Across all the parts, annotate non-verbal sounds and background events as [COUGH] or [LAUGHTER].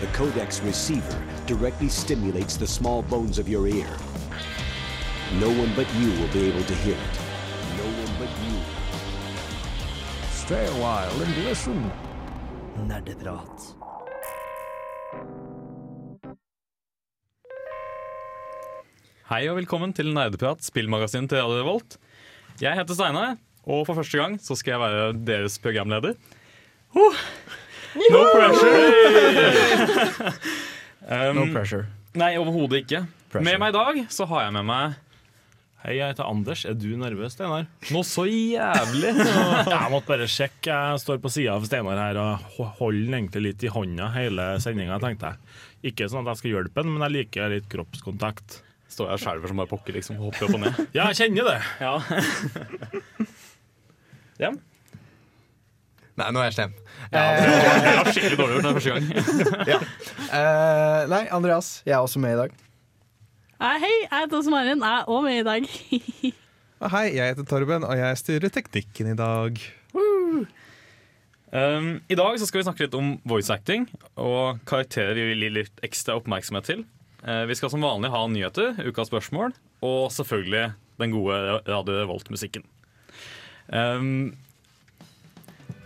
The codex receiver directly stimulates the small bones of your ear. No one but you will be able to hear it. No one but you. Stay a while and listen. Nerdeprat. Hei og velkommen til Nerdeprat, spillmagasin til Radio Revolt. Jeg heter Steinar, og for første gang så skal jeg være deres programleder. Oh, no pressure! um, No pressure. Nei, overhodet ikke. Pressure. Med meg i dag så har jeg med meg Hei, jeg heter Anders. Er du nervøs, Steinar? noe så jævlig. [LAUGHS] Jeg måtte bare sjekke. Jeg står på sida av Steinar her og holder den egentlig litt i hånda hele sendinga, tenkte jeg. Ikke sånn at jeg skal hjelpe den, men jeg liker litt kroppskontakt. Står jeg og skjelver som bare pokker, liksom. Hopper opp og ned. Ja, jeg kjenner det. Ja. [LAUGHS] ja. Nei, nå er jeg slem. Jeg har skikkelig [LAUGHS] dårlig gjort den første gang. Eh, nei, Andreas, jeg er også med i dag. Hei, hei, jeg heter Åse Marin. Jeg er også med i dag. [LAUGHS] Hei, jeg heter Torben, og jeg styrer teknikken i dag. Um, I dag så skal vi snakke litt om voice acting og karakterer vi vil gi litt ekstra oppmerksomhet til. Uh, vi skal som vanlig ha nyheter, ukas spørsmål og selvfølgelig den gode Radio Revolt-musikken. Um,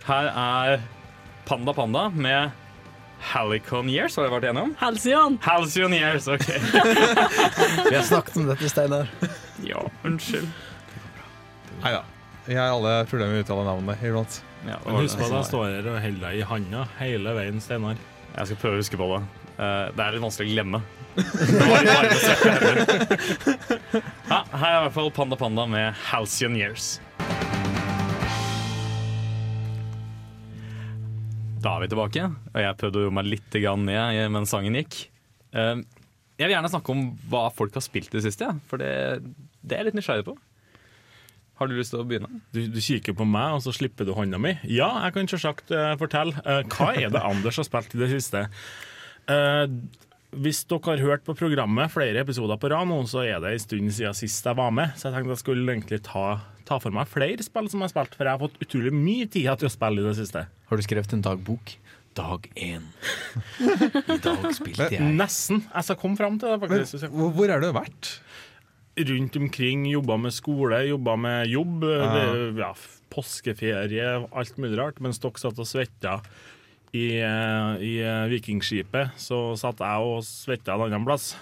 her er Panda Panda med Halicon Years, har dere vært enige om? Halcyon. Halcyon Years, OK. [LAUGHS] Vi har snakket om dette, Steinar. Ja, unnskyld. Nei da. Vi har alle problemer med å uttale navnet iblant. Ja, det Men husk på at jeg står her og holder deg i handa hele veien, Steinar. Jeg skal prøve å huske på det. Eh, det er litt vanskelig å glemme. [LAUGHS] Her er i hvert fall Panda Panda med Halcyon Years. Da er vi tilbake, og jeg prøvde å roe meg litt ned mens sangen gikk. Eh, Jeg vil gjerne snakke om hva folk har spilt i det siste, for det, det er jeg litt nysgjerrig på. Har du lyst til å begynne? Du, du kikker på meg, og så slipper du hånda mi. Ja, jeg kan selvsagt uh, fortelle. Uh, hva er det Anders har spilt i det siste? Eh, hvis dere har hørt på programmet flere episoder på rad nå, så er det en stund siden sist jeg var med. Så jeg tenkte jeg skulle egentlig ta, ta for meg flere spill som jeg har spilt, for jeg har fått utrolig mye tid til å spille i det siste. Har du skrevet en dagbok? Dag én. I dag spilte jeg. Nesten. Jeg skal komme fram til det, faktisk. hvor, hvor har du vært? rundt omkring, jobba med skole, jobba med jobb, det- ja, påskeferie, alt mulig rart. Mens dere satt og svetta i, eh, i eh, Vikingskipet, så satt jeg og svetta en annen plass,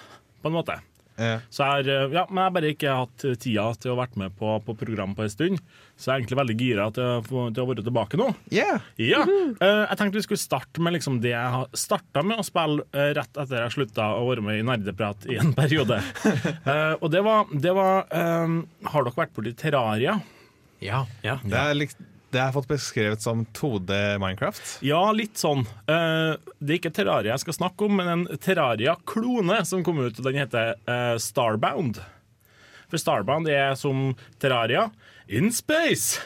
på en måte. Ja. Så jeg eh, ja, men jeg har bare ikke hatt tida til å vært med på, på program på en stund. Så jeg er egentlig veldig gira til, til å være tilbake nå. yeah. Ja, eh, Jeg tenkte vi skulle starte med liksom det jeg har starta med å spille rett etter jeg slutta å være med i Nerdeprat i en [LAUGHS] periode. uh, og det var, det var eh, Har dere vært borti Terraria? Ja. Det, er likt, det jeg fått beskrevet som 2D Minecraft. Ja, litt sånn. Eh, det er ikke Terraria jeg skal snakke om, men en Terraria-klone som kom ut. Den heter eh, Starbound. For Starbound er som Terraria in space.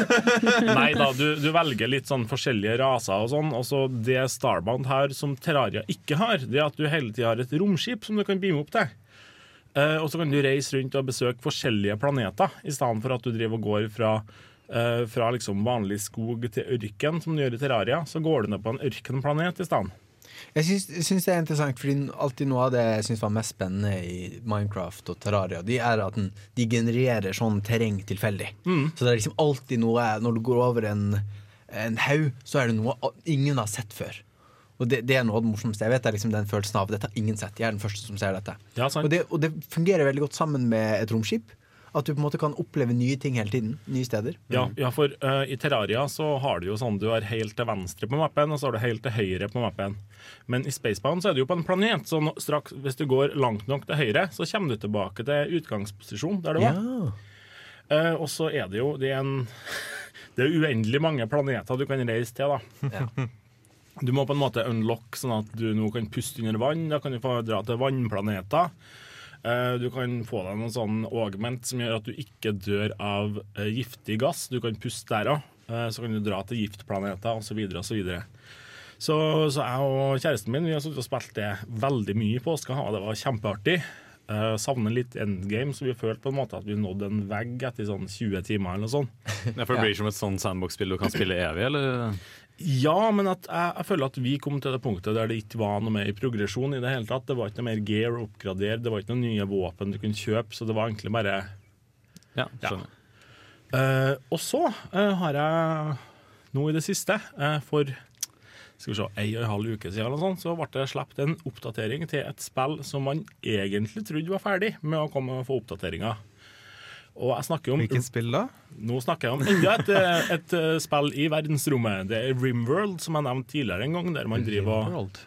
[LAUGHS] Nei da, du, du velger litt sånn forskjellige raser og sånn. Og så det Starbound har som Terraria ikke har, det er at du hele tida har et romskip som du kan beame opp til. Eh, og så kan du reise rundt og besøke forskjellige planeter, i stedet for at du driver og går fra, eh, fra liksom vanlig skog til ørken, som du gjør i Terraria. Så går du ned på en ørkenplanet i stedet. Jeg syns, syns det er interessant, fordi alltid noe av det jeg syns var mest spennende i Minecraft og Terraria, de er at den, de genererer sånn terreng tilfeldig. Så det er liksom alltid noe Når du går over en, en haug, så er det noe ingen har sett før. Og det, det er noe av det morsomste. Jeg vet det er liksom den følelsen av Dette har ingen sett. Jeg er den første som ser dette. Ja. Og det, og det fungerer veldig godt sammen med et romskip. At du på en måte kan oppleve nye ting hele tiden. Nye steder. Ja, ja for uh, i Terraria så har du jo sånn du er helt til venstre på mappen, og så har du helt til høyre på mappen. Men i Spacebound så er du jo på en planet, så straks, hvis du går langt nok til høyre, så kommer du tilbake til utgangsposisjon der du var. Eh, og så er det jo det er en [LAUGHS] Det er uendelig mange planeter du kan reise til, da. Ja. Du må på en måte unlock sånn at du nå kan puste under vann. Da kan du få dra til vannplaneter. Eh, Du kan få deg noen sånn augment som gjør at du ikke dør av eh, giftig gass. Du kan puste der òg. Så kan du dra til giftplaneter osv. osv. Så, så jeg og kjæresten min vi har og spilt det veldig mye i påska, og det var kjempeartig. Uh, savner litt endgame, så vi følte på en måte at vi nådde en vegg etter sånn 20 timer. eller noe sånt. Ja, for det blir som et sånn sandbox-spill du kan spille evig, eller? Ja, men at jeg, jeg føler at vi kom til det punktet der det ikke var noe mer progresjon i det hele tatt. Det var ikke noe mer gear å oppgradere, det var ikke noen nye våpen du kunne kjøpe, så det var egentlig bare Ja, skjønner. Eh, og så uh, har jeg nå i det siste, uh, for skal vi se, ei og en halv uke siden, eller sånt, så ble det sluppet en oppdatering til et spill som man egentlig trodde var ferdig med å komme og få oppdateringer. Og jeg snakker om Hvilket spill da? Nå snakker jeg om enda et, eh, et eh, spill i verdensrommet. Det er Rimworld, som jeg nevnte tidligere en gang. der man driver Rimworld.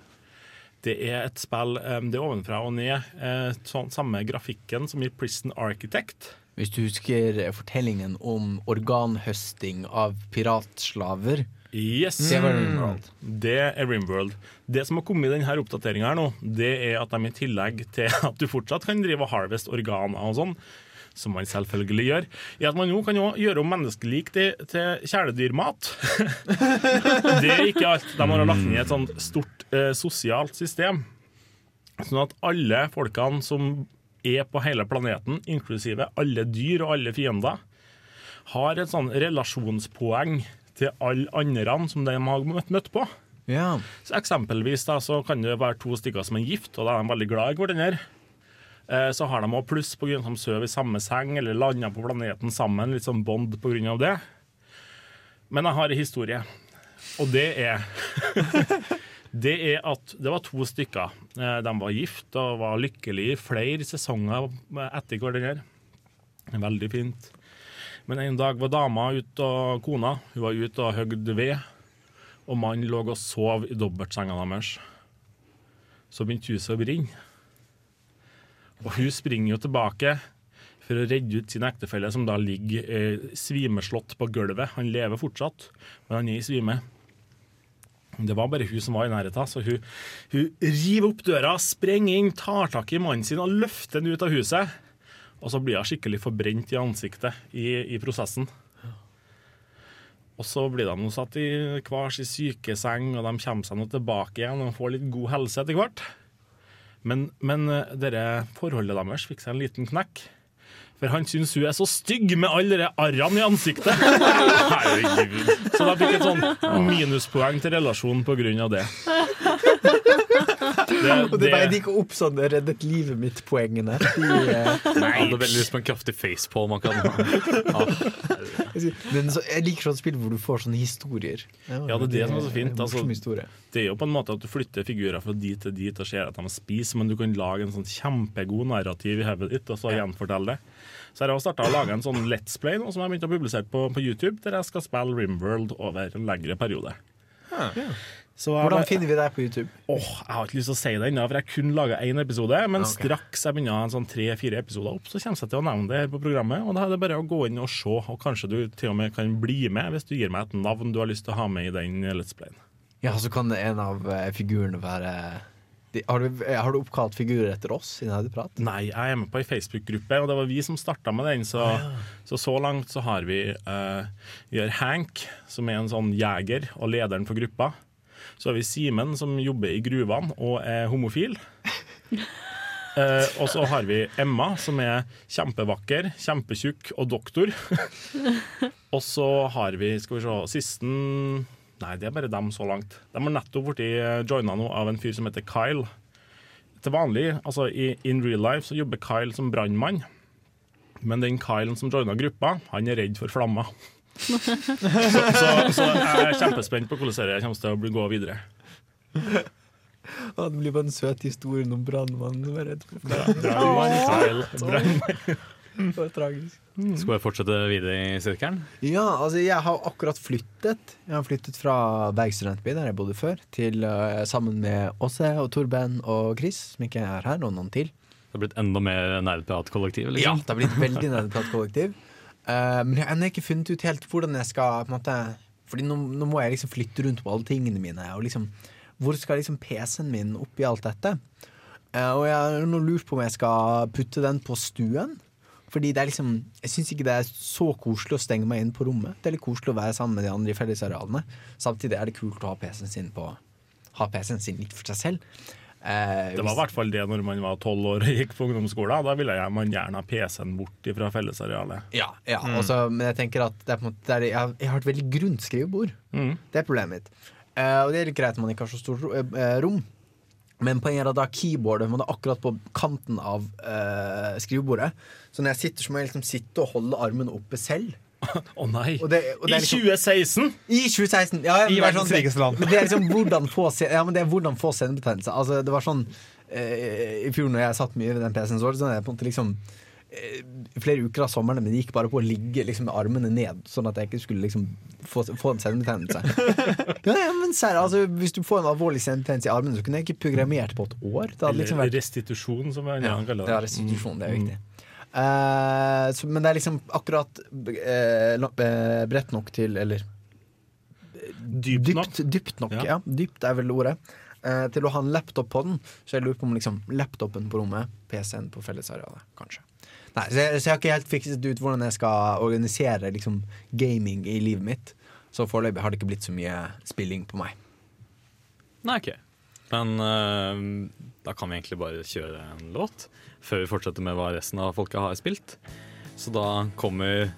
Det er et spill eh, Det er ovenfra og ned. eh, Sånn, samme grafikken som i Prison Architect. Hvis du husker fortellingen om organhøsting av piratslaver. Yes. Det var Rimworld. Det er Rimworld. Det som har kommet i denne oppdateringa det er at de i tillegg til at du fortsatt kan drive og harvest organer og sånn, som man selvfølgelig gjør, er at man nå kan gjøre om menneskelik til, til kjæledyrmat. [LAUGHS] det er ikke alt. De har lagt ned et sånt stort eh, sosialt system. Sånn at alle folkene som er på hele planeten, inklusive alle dyr og alle fiender, har et sånn relasjonspoeng til alle andre som de har møtt på. Ja. Så eksempelvis da, så kan det være to stykker som er gift, og da er de veldig glad i hverandre. Eh, Så har de også pluss pga. at de sover i samme seng eller lander på planeten sammen. Litt sånn bond pga. det. Men jeg har en historie, og det er [LAUGHS] Det er at det var to stykker. Eh, De var gift og var lykkelige i flere sesonger etter hverandre. Veldig fint. Men en dag var dama ute og kona hun var ute og høgde ved, og mannen lå og sov i dobbeltsenga deres. Så begynte huset å brenne. Og hun springer jo tilbake for å redde ut sin ektefelle, som da ligger eh, svimeslått på gulvet. Han lever fortsatt, men han er i svime. Det var bare hun som var i nærheten, så hun, hun river opp døra, sprenger inn, tar tak i mannen sin og løfter han ut av huset. Og så blir hun skikkelig forbrent i ansiktet i, i prosessen. Og så blir de satt i hver sin sykeseng, og de kommer seg nå tilbake igjen og får litt god helse etter hvert. Men, men eh, dere forholdet deres fikk seg en liten knekk. For han syns hun er så stygg med alle de arrene i ansiktet. [LAUGHS] Herregud. Så da fikk et sånn minuspoeng til relasjonen av det. Det, Og det veide ikke opp sånn 'reddet livet mitt'-poengene. De, eh, Jeg hadde veldig lyst på en kraftig facepalm. Man kan. [LAUGHS] Men så, jeg liker sånne spill hvor du får sånne historier. Ja, det er det som er så fint, altså. Det er jo på en måte at du flytter figurer fra dit til dit og ser at de spiser, men du kan lage en sånn kjempegod narrativ i hodet ditt og så gjenfortelle det. Så jeg har starta å lage en sånn Let's Play nå, som jeg begynte å publisere på, på YouTube, der jeg skal spille Rimworld over en lengre periode. Ja, jeg, Hvordan finner vi deg på YouTube? Åh, jeg har ikke lyst til å si det ennå, for jeg kun laga én episode. Men okay. straks jeg begynner en sånn tre-fire episoder opp, så kommer jeg til å nevne det her på programmet. Og da er det bare å gå inn og se, og kanskje du til og med kan bli med hvis du gir meg et navn du har lyst til å ha med i den Let's Playen. Ja, så kan en av eh, figurene være de, har, du, eh, har du oppkalt figurer etter oss? Nei, jeg er med på ei Facebook-gruppe, og det var vi som starta med den. Så, så så langt så har vi uh, Vi har Hank, som er en sånn jeger og lederen for gruppa. Så har vi Simen, som jobber i gruvene og er homofil. [LAUGHS] Eh, og så har vi Emma, som er kjempevakker, kjempetjukk og doktor. [LAUGHS] og så har vi, skal vi se, sisten Nei, det er bare dem så langt. De har nettopp blitt joina nå av en fyr som heter Kyle til vanlig, altså i in real life, så jobber Kyle som brannmann. Men den Kylen som joina gruppa, han er redd for flammer. Så, så, så jeg er kjempespent på hvordan det kommer til å gå videre. Det blir bare en søt historie om brannmannen som er redd for Brannmann, Det var tragisk. Skal jeg fortsette videre i sirkelen? Ja, altså jeg har akkurat flyttet. Jeg har flyttet fra Berg studentby, der jeg bodde før, til uh, sammen med Åse og Torben og Chris, som ikke er her, og noen til. Det har blitt enda mer nerdpratkollektiv? Ja, Liksom. det har blitt veldig nerdpratkollektiv. Uh, men jeg har ennå ikke funnet ut helt hvordan jeg skal måte Fordi nå, nå må jeg liksom flytte rundt på alle tingene mine. Liksom, hvor skal liksom PC-en min oppi alt dette? Uh, og jeg har nå lurt på om jeg skal putte den på stuen. Fordi det er liksom Jeg syns ikke det er så koselig å stenge meg inn på rommet. Det er litt koselig å være sammen med de andre i fellesarealene. Samtidig er det kult å ha PC-en sin PC-en sin litt for seg selv. Eh, Det var i hvert fall det når man var tolv år og gikk på ungdomsskolen. Da ville jeg- man gjerne ha PC-en bort fra fellesarealet. Ja, ja. også- men jeg tenker at det er på en måte, det er, jeg, har, jeg har et veldig grunt skrivebord. Mm. Det er problemet mitt. Eh, og det er litt greit at man ikke har så stort eh, rom. Men poenget er at da keyboardet man er akkurat på kanten av eh, skrivebordet. Så når jeg sitter, så må jeg liksom sitte og holde armen oppe selv. [LAUGHS] Å nei! Og det, og det I er liksom, 2016! I 2016! Ja, ja, I er verdens sånn- rikeste land. Det er liksom hvordan få, ja, men det er hvordan få senebetennelse. Altså, det var sånn eh, I fjor når jeg satt mye ved den PC-en, så var det sånn jeg på en måte liksom eh, flere uker av sommeren men det gikk bare på å ligge liksom, med armene ned, sånn at jeg ikke skulle liksom, få, få en senebetennelse. [LAUGHS] ja, ja, men serr, altså, hvis du får en alvorlig senebetennelse i armene, så kunne jeg ikke programmert på et år. Det hadde liksom vært restitusjon, som jeg ja, gjerne kaller det det. restitusjon, det er viktig. Eh, så, men det er liksom akkurat uh, bredt nok til Eller Dypt nok. dypt, dypt nok. Ja. Ja. dypt er vel ordet. Uh, til å ha en laptop på den. Så jeg lurer på om liksom laptopen på rommet, PC-en på fellesarealet, kanskje. Nei, så jeg, så jeg har ikke helt fikset ut hvordan jeg skal organisere liksom, gaming i livet mitt. Så foreløpig har det ikke blitt så mye spilling på meg. Nei, ok. Men uh, da kan vi egentlig bare kjøre en låt før vi fortsetter med hva resten av folket har spilt. Så da kommer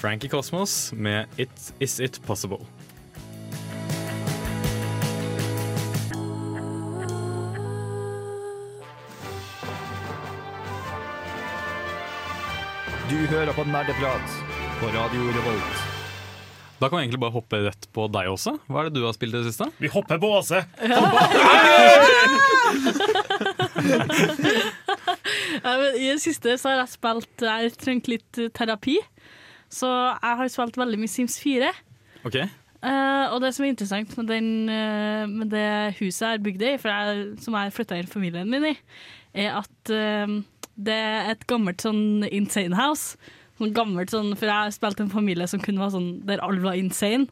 Frankie Cosmos med It Is It Possible. Du hører på Nerdeprat på Radio Revolt. Da kan vi egentlig bare hoppe rett på deg også. Hva er det du har spilt i det siste? Vi hopper på Åse! Ja, [LAUGHS] men I det siste så har jeg spilt Jeg har trengt litt eh, terapi. Så jeg har spilt veldig mye Sims 4. Ok, Uh, og det som er interessant med, den, uh, med det huset jeg har bygd i, for jeg, som jeg flytta inn familien min i, er at uh, det er et gammelt sånn insane house. Sånn gammelt sånn, For jeg spilte en familie som kunne være sånn der alle var insane.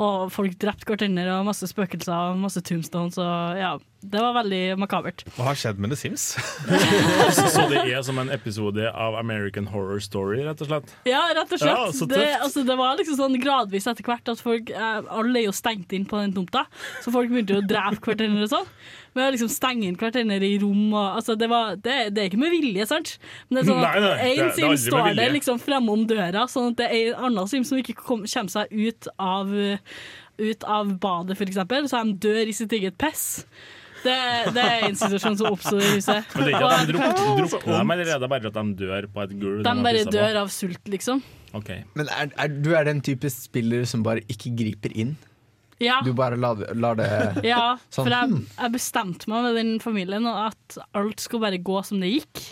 Og folk drepte hverandre, og masse spøkelser og masse tombstones. Og ja, det var veldig makabert. Hva har skjedd med The Sims? [LAUGHS] Så det er som en episode av American Horror Story, rett og slett. Ja, rett og slett. Ja, det, altså, det var liksom sånn gradvis etter hvert at folk eh, Alle er jo stengt inn på den tomta, så folk begynte jo å drepe hverandre og sånn. Men å liksom stenge inn hverandre i rom og altså, det, var, det, det er ikke med vilje, sant? Men det er sånn Nei, nei, at det er- én er sim står der liksom fremme om døra, sånn at det er en annen sim som ikke kom, kommer seg ut av, ut av badet, for eksempel. Så de dør i sitt eget piss. Det, det er en situasjon som oppstår i huset. Men det er ikke at de drukner, drukner dem, eller er det bare at de dør på et gulv? de bare dør av sult, liksom. Okay. Men er, er, du er den type spiller som bare ikke griper inn? Ja. Du bare lar, lar det [LAUGHS] Ja, Sånn, for jeg, hmm. jeg bestemte meg med den familien at alt skulle bare gå som det gikk.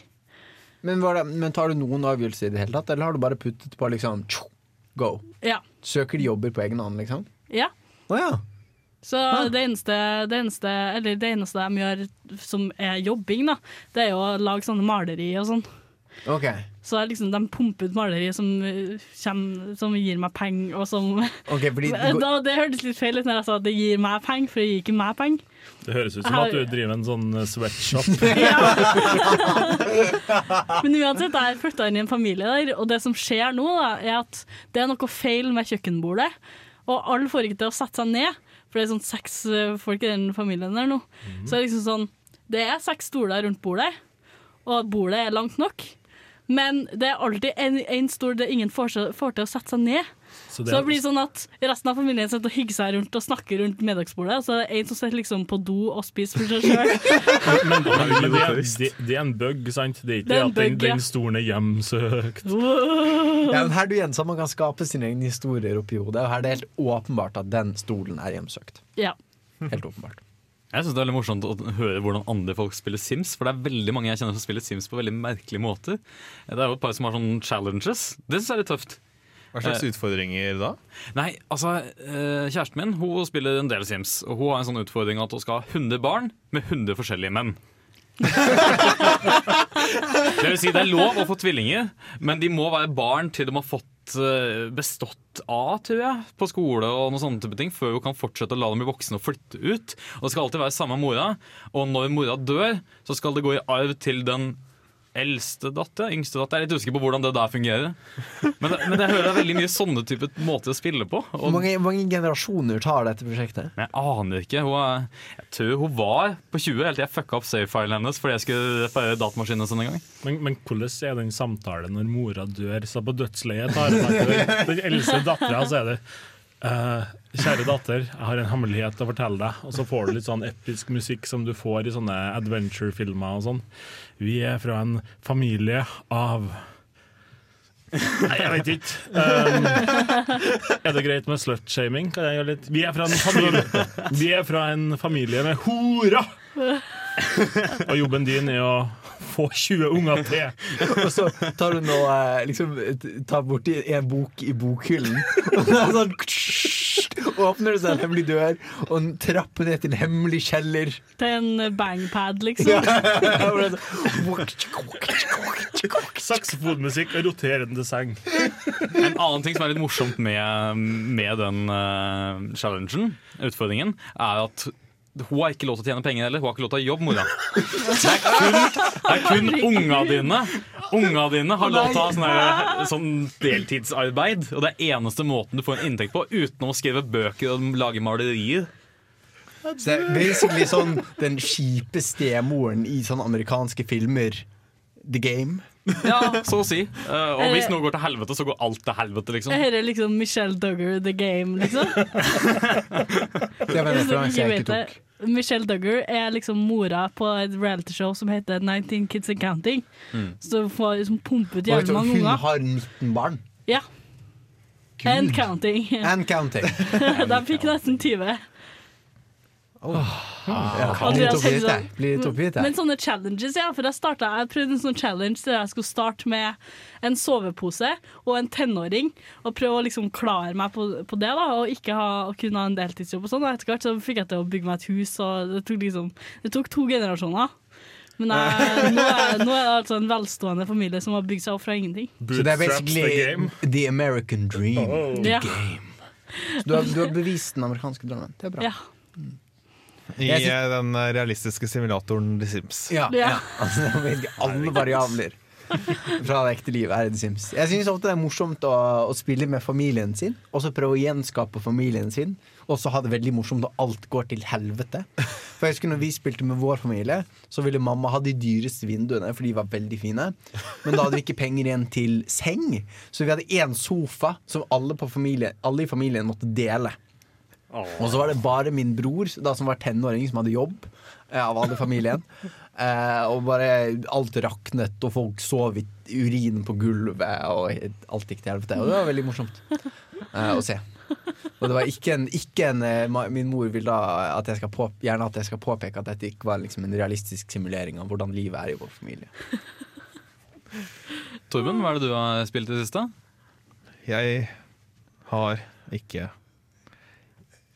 Men, var det, men tar du noen avgjørelser i det hele tatt, eller har du bare puttet på liksom tjo, go? Ja. Søker de jobber på egen hånd, liksom? ja. Å ja. Så det, eneste, det, eneste, eller det eneste de gjør som er jobbing, da, det er jo å lage sånne maleri og sånn. Okay. Så er liksom, de pumper ut maleri som, kommer, som gir meg penger, og som okay, fordi [LAUGHS] da, Det hørtes litt feil ut når jeg sa at det gir meg penger, for det gir ikke meg penger. Det høres ut som at du driver en sånn eh, sweatshop. [LAUGHS] Men uansett, jeg har flytta inn i en familie der, og det som skjer nå, da, er at det er noe feil med kjøkkenbordet. Og alle får ikke til å sette seg ned, for det er sånn seks eh, folk i den familien der nå. Så det er liksom sånn Det er seks stoler rundt bordet, og bordet er langt nok. Men det er alltid en, en stol det ingen får, får til å sette seg ned. Så Så det blir sånn at resten av familien sitter og hygger seg rundt og snakker rundt middagsbordet. Og så er det en som sitter liksom på do og spiser for seg sjøl. [LAUGHS] Men, men, men det, er, det, det er en bug, sant? Det er ikke Det er en at den, bug, den stolen er hjemsøkt. ja, men her du igjen, så man kan skape sine egne historier oppi hodet, og her er det helt åpenbart at den stolen er hjemsøkt. Ja. Helt åpenbart. Jeg synes Det er veldig morsomt å høre hvordan andre folk spiller Sims. For det er veldig mange jeg kjenner som spiller Sims på veldig merkelige måter. Det er jo et par som har sånne challenges. Det synes jeg er litt tøft. Hva slags utfordringer da? Nei, altså eh, Kjæresten min hun spiller en del Sims, og hun har en sånn utfordring at hun skal ha 100 barn med 100 forskjellige menn. [LAUGHS] det vil si, det er lov å få tvillinger, men de må være barn til de har fått eh, bestått A, tror jeg, på skole og noen sånne type ting, før hun kan fortsette å la dem bli voksne og flytte ut. Og det skal alltid være samme mora, og når mora dør, så skal det gå i arv til den Eldstedatter, yngstedatter Jeg er litt usikker på hvordan det der fungerer. Men, men jeg hører det er veldig mye sånne type måter å spille på. Hvor mange, mange generasjoner tar dette prosjektet? men jeg aner ikke. Hun, er, jeg tror hun var på 20 helt til jeg fucka opp savefilen hennes fordi jeg skulle reparere datamaskinen sin en gang. Men, men hvordan er den samtalen når mora dør? Så på dødsleiet tar hun den eldste dattera, så er det eh, Kjære datter, jeg har en hemmelighet å fortelle deg. Og så får du litt sånn episk musikk som du får i sånne adventure-filmer og sånn. Vi er fra en familie av Nei, jeg vet ikke. Um, er det greit med slut-shaming? Kan jeg gjøre litt? Vi er fra en familie, vi er fra en familie med horer! Og jobben din er å få 20 unger til. Og så tar du nå eh, liksom Tar borti en bok i bokhyllen, [LAUGHS] og det er sånn [LAUGHS] Åpner det seg en hemmelig dør, og en trapp ned til en hemmelig kjeller. Til en bangpad, [LAUGHS] liksom. Sånn- Saksofonmusikk og roterende seng. En annen ting som er litt morsomt med, med den uh, challengen, utfordringen, er at hun har ikke lov til å tjene penger heller. Hun har ikke lov til å jobbe, mora. Det er kun, det er kun unga dine. Unga dine har lov til å ha sånn, sånn deltidsarbeid. Og det er eneste måten du får en inntekt på, utenom å skrive bøker og lage malerier. Så det er basically sånn den kjipe stemoren i sånne amerikanske filmer. The Game. Ja, så å si. Uh, og hvis noe går til helvete, så går alt til helvete, liksom. Her er liksom Michelle Duggar The Game, liksom. Det var en referanse jeg ikke tok. Michelle Duggar er liksom mora på et realityshow som heter 19 Kids and Counting. Så hun får liksom pumpe ut Og vet jævlig mange unger. Hun har 19 barn. Ja. And counting. And counting. [LAUGHS] De fikk nesten 20. Litt oppgitt. Litt oppgitt her. Men sånne challenges, ja. For jeg, startet, jeg prøvde en sånn challenge der jeg skulle starte med en sovepose og en tenåring. Og prøve å liksom klare meg på, på det, da og ikke ha, og kunne ha en deltidsjobb. og sånn. Og Etter hvert så fikk jeg til å bygge meg et hus, og det tok, liksom, det tok to generasjoner. Men jeg, [LAUGHS] nå, er, nå er det altså en velstående familie som har bygd seg opp fra ingenting. Så det er the basically the American dream. The Ja. game. [LAUGHS] Så du har, du har bevist den amerikanske drømmen. Det er bra. Ja. I synes- eh, den eh, realistiske simulatoren The Sims. Ja, Ja. [LAUGHS] Altså, [LAUGHS] alle variabler fra det ekte livet er i The Sims. Jeg syns ofte det er morsomt å, å spille med familien sin, og så prøve å gjenskape familien sin. Og så ha det veldig morsomt når alt går til helvete. For jeg husker når vi spilte med vår familie, så ville mamma ha de dyreste vinduene, for de var veldig fine. Men da hadde vi ikke penger igjen til seng, så vi hadde én sofa som alle, på familie, alle i familien måtte dele. Og så var det bare min bror, da som var tenåring, som hadde jobb. eh, Av alle familien. [LAUGHS] Eh, og bare alt raknet, og folk sov i urin på gulvet, og alt gikk til helvete. Og det var veldig morsomt eh, å se. Og det var ikke en, ikke en eh, Min mor vil da at jeg skal på, gjerne at jeg skal påpeke at dette ikke var liksom en realistisk simulering av hvordan livet er i vår familie. Torben, hva er det du har spilt i det siste? Jeg har ikke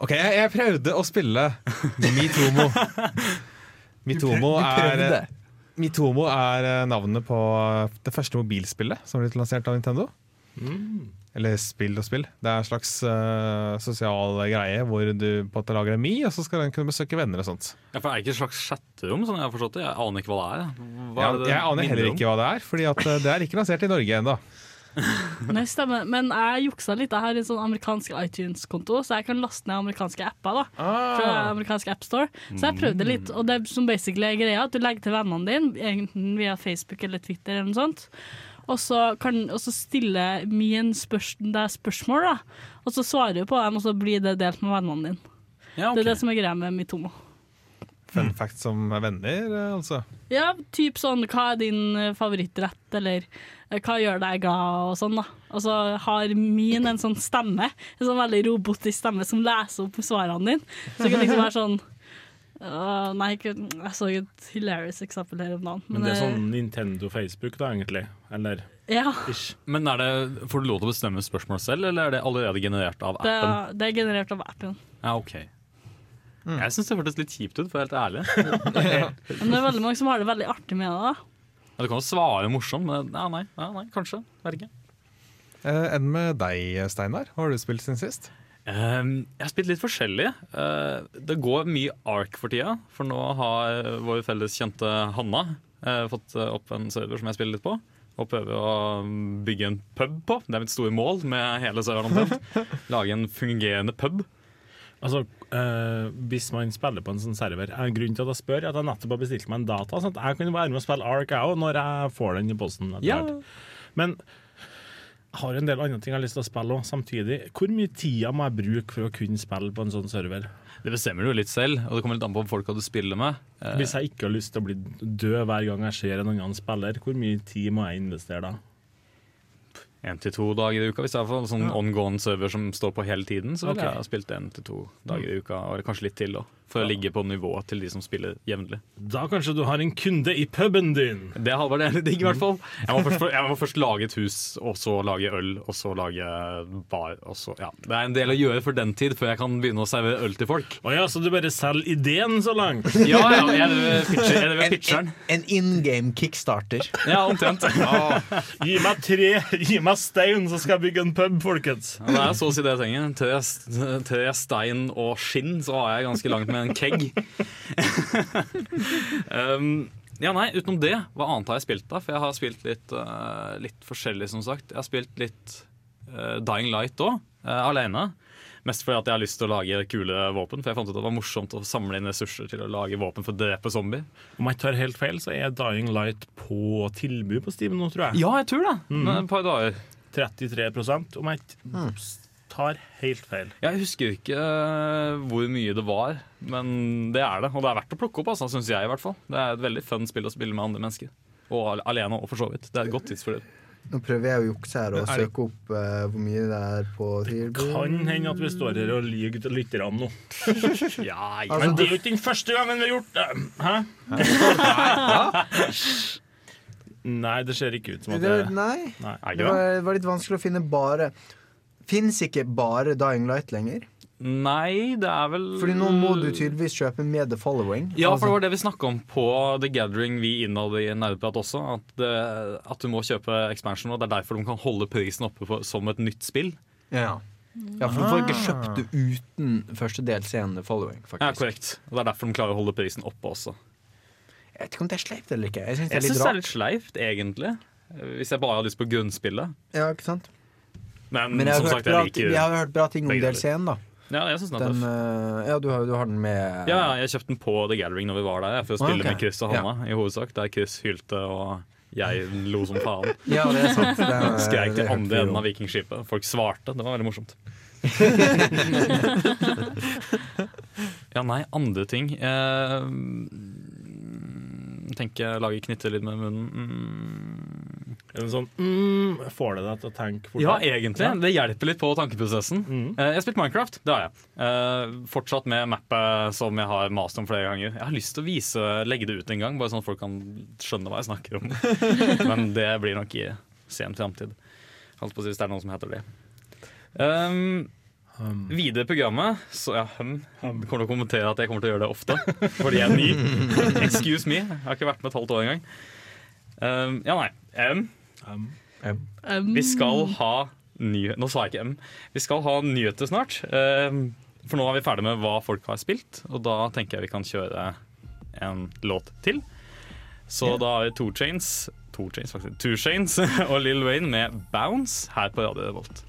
OK, jeg, jeg prøvde å spille Mitomo. [LAUGHS] Mitomo er, Mitomo er eh, navnet på det første mobilspillet som ble lansert av Nintendo. Eller spill og spill. Det er en slags uh, sosial greie hvor du på at lager en Mi, og så skal den kunne besøke venner og sånt. Ja, for Er det ikke et slags chatterom? Sånn jeg har forstått det? Jeg aner ikke hva det er. Hva Ja, er det jeg aner heller ikke hva det er, Fordi at eh, det er ikke lansert i Norge ennå. [LAUGHS] Nei, stemmer. Men jeg juksa litt. Jeg har en sånn amerikansk iTunes-konto, så jeg kan laste ned amerikanske apper. da Fra amerikansk appstore. Så jeg prøvde litt, og det som basically er greia, at du legger til vennene dine, enten via Facebook eller Twitter eller noe sånt. Og så, kan, og så stiller min spørs, deg spørsmål, da. Og så svarer du på dem, og så blir det delt med vennene dine. Ja, okay. Det er det som er greia med Mitomo. Fun fact som venner, eh, altså. Ja, typ sånn hva er din eh, favorittrett, eller eh, hva gjør deg glad, og sånn, da. Og så har min en sånn stemme, en sånn veldig robotisk stemme som leser opp svarene dine. Så det kan liksom være sånn Uh, Nei, ikke, jeg så et hilarious eksempel her om dagen. Men det er sånn Nintendo Facebook, da, egentlig. Eller Ja, ish. Men er det, Får du lov til å bestemme spørsmål selv, eller er det allerede generert av det, appen? det er generert av appen. Ja, ok Jeg syns det hørtes litt kjipt ut, for å være helt ærlig. [LAUGHS] Men det er veldig mange som har det veldig artig med det. da Ja, du kan jo svare morsomt, men ja, nei, ja, nei, kanskje. Vet ikke. Eh, Enn med deg, Steinar? Hva har du spilt siden sist? Ehm, jeg har spilt litt forskjellig. Eh, det går mye Ark for tida, for nå har vår felles kjente Hanna Jeg fått opp en server som jeg spiller litt på. Og prøver å bygge en pub på. Det er mitt store mål med hele serveren. [LAUGHS] Lage en fungerende pub. Altså, eh, Hvis man spiller på en sånn server er Grunnen til at jeg spør, er at jeg nettopp har bestilt meg en data. Sånn at jeg kan være med og spille Ark jeg òg, når jeg får den i posten. Ja. Men jeg har en del andre ting jeg har lyst til å spille òg, samtidig. Hvor mye tida må jeg bruke for å kunne spille på en sånn server? Det bestemmer du litt selv, og det kommer litt an på folka du spiller med. Eh, Hvis jeg ikke har lyst til å bli død hver gang jeg ser en annen spiller, hvor mye tid må jeg investere da? En til to dager i uka. Hvis jeg har sånn Ja. ongoing server som står på hele tiden, så ville okay. jeg ha spilt en til to dager i uka, og kanskje litt til, da, for å ligge på nivået til de som spiller jevnlig. Da kanskje du har en kunde i puben din? Det hadde vært enig digg, i hvert fall. Jeg må, først, jeg må først lage et hus, og så lage øl, og så lage bar. Og så, ja. Det er en del å gjøre for den tid, før jeg kan begynne å servere øl til folk. Å ja, så du bare selger ideen så langt? [LAUGHS] Ja, ja, jeg er pitcher, jeg er En, pitcheren. en, en in game kickstarter. Ja, omtrent. [LAUGHS] Gi meg tre, gi meg stein, så skal jeg bygge en pub, folkens. Ja, Det er så å si det jeg trenger. Tre, tre stein og skinn, så har jeg ganske langt med en kegg. [LAUGHS] um, ja, nei, utenom det, hva annet har jeg spilt da? For jeg har spilt litt, uh, litt forskjellig, som sagt. Jeg har spilt litt uh, Dying Light òg, alene. Mest fordi at jeg har lyst til å lage kule våpen. For jeg fant ut at det var morsomt å samle inn ressurser til å lage våpen for å drepe zombier. Om jeg tar helt feil, så er Dying Light på tilbud på Steam nå, tror jeg. Ja, jeg tror det. Mm. Et par dager. 33 om jeg ikke tar helt feil. Jeg husker ikke eh, hvor mye det var, men det er det. Og det er verdt å plukke opp, altså, syns jeg i hvert fall. Det er et veldig fun spill å spille med andre mennesker. Og alene òg, for så vidt. Det er et godt tidsfordel. Nå prøver jeg å jukse her og det- søke opp uh, hvor mye det er på tilbud. Kan hende at vi står her og lyver til lytterne nå. [LAUGHS] Ja, ja. Men det er jo ikke den første gangen vi har gjort det. Hæ? Nei, det ser ikke ut som at det, det nei, Nei. Det? var, var litt vanskelig å finne bare Fins ikke bare Dying Light lenger? Nei, det er vel Fordi nå må du tydeligvis kjøpe med The Following. Ja, for Altså- det var det vi snakka om på The Gathering vi innad i Nerdprat også. At, det, at du må kjøpe expansion, og det er derfor de kan holde prisen oppe for, som et nytt spill. Ja. ja, for du får ikke kjøpt det uten første DLC-en The Following. Ja, korrekt. Og det er derfor de klarer å holde prisen oppe også. Jeg vet ikke om det er sleipt eller ikke. Jeg synes det det er litt sleipt, egentlig. Hvis jeg bare har lyst på grunnspillet. Ja, ikke sant? Men, Men som har, sagt, bra, jeg liker jeg har hørt bra ting om. DLC-en, da. Ja, jeg synes den er Den, tøff. eh, ja, du har, du har den med Ja, ja, jeg kjøpte den på The Gathering når vi var der, for å Ah, spille ok. med Chris og Hanna. i hovedsak Der Chris hylte og jeg lo som faen. [LAUGHS] Ja, det er sant. Det er- Skreik til andre enden av vikingskipet. Folk svarte. Det var veldig morsomt. [LAUGHS] ja, nei, andre ting eh, Tenker lage knyttelyd med munnen. Mm. En sånn mm, Får det deg til å tenke fortere? Ja, egentlig. Det hjelper litt på tankeprosessen. Mm. Eh, Jeg har spilt Minecraft, det har jeg. Eh, Fortsatt med mappet som jeg har mast om flere ganger. Jeg har lyst til å vise, legge det ut en gang, bare sånn at folk kan skjønne hva jeg snakker om. [LAUGHS] Men det blir nok i sen framtid. Holdt på å si hvis det er noen som heter det. Um, videre i programmet så ja, hum, kommer til å kommentere at jeg kommer til å gjøre det ofte. Fordi jeg er ny. [LAUGHS] Excuse me. Jeg har ikke vært med et halvt år engang. Um, ja, nei. Um, Um, vi skal ha nyheter Nå sa jeg ikke M. Vi skal ha nyheter snart. Ehm, For nå er vi ferdig med hva folk har spilt, og da tenker jeg vi kan kjøre en låt til. Så da har vi Two Chains, Two Chains faktisk, Two Chains [LAUGHS] og Lill Wayne med Bounce her på Radio Revolt.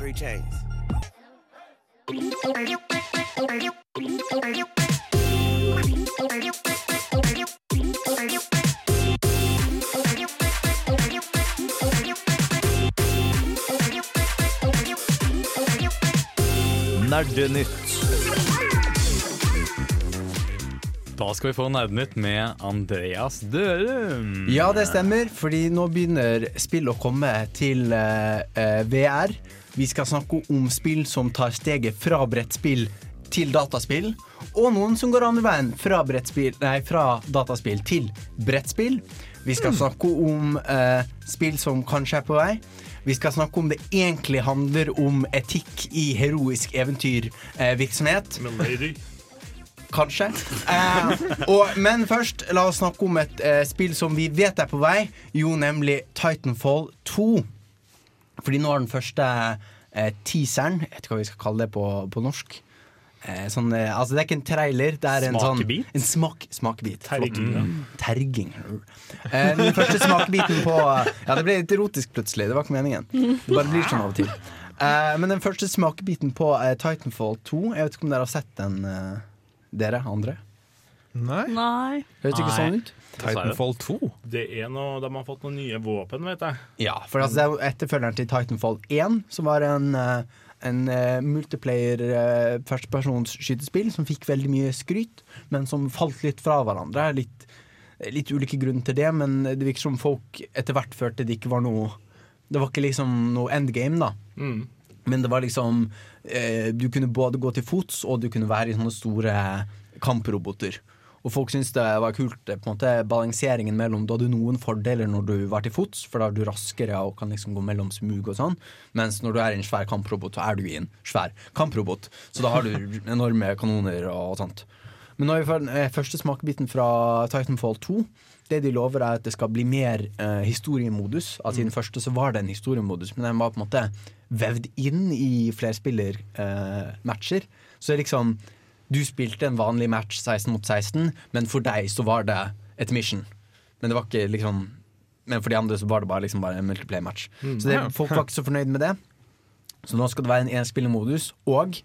Three chains. Nerdenytt. Da skal vi få Nerdenytt med Andreas Dørum. Ja, det stemmer, fordi nå begynner spill å komme til eh, eh, VR. Vi skal snakke om spill som tar steget fra brettspill til dataspill. Og noen som går andre veien, fra, nei, fra dataspill til brettspill. Vi skal snakke om uh, spill som kanskje er på vei. Vi skal snakke om det egentlig handler om etikk i heroisk eventyrvirksomhet. Men lady. Kanskje. Eh, og, men først, la oss snakke om et eh, spill som vi vet er på vei. Jo, nemlig Titanfall 2. Fordi nå har den første eh, teaseren, jeg vet ikke hva vi skal kalle det på, på norsk, eh, sånn, eh, altså Det er ikke en trailer, det er en Smakebit? sånn En smak, smakebit. Terging, ja. Terging. Eh, den første smakebiten på Ja, det ble litt erotisk plutselig. Det var ikke meningen. Det bare blir sånn av og til. Eh, men den første smakebiten på eh, Titanfall 2 Jeg vet ikke om dere har sett den, eh, dere andre? Nei. Nei. Høres ikke sånn ut? Titanfall 2. Det er noe, De har fått noen nye våpen, vet jeg. Ja, for altså, det er etterfølgeren til Titanfall 1, som var en, eh, en uh, multiplayer uh, førstepersonsskytespill som fikk veldig mye skryt, men som falt litt fra hverandre. Litt, litt ulike grunner til det, men det virker som folk etter hvert følte det ikke var noe Det var ikke liksom noe endgame, da. Mm. Men det var liksom eh, Du kunne både gå til fots, og du kunne være i sånne store kamproboter. Og folk syntes det var kult, eh, på en måte balanseringen mellom Du hadde noen fordeler når du var til fots, for da er du raskere og kan liksom gå mellom smug og sånn. Mens når du er i en svær kamprobot, så er du i en svær kamprobot. Så da har du [LAUGHS] enorme kanoner og sånt. Men når vi får den eh, første smakebiten fra Titanfall 2 det de lover er at det skal bli mer eh, historiemodus. Altså I den første så var det en historiemodus, men den var på en måte vevd inn i flerspillermatcher. så det er liksom Du spilte en vanlig match 16 mot 16, men for deg så var det et mission. Men det var ikke liksom Men for de andre så var det bare, liksom bare en multiplayer-match. Så det, folk var ikke så fornøyd med det. Så nå skal det være en enspillermodus, og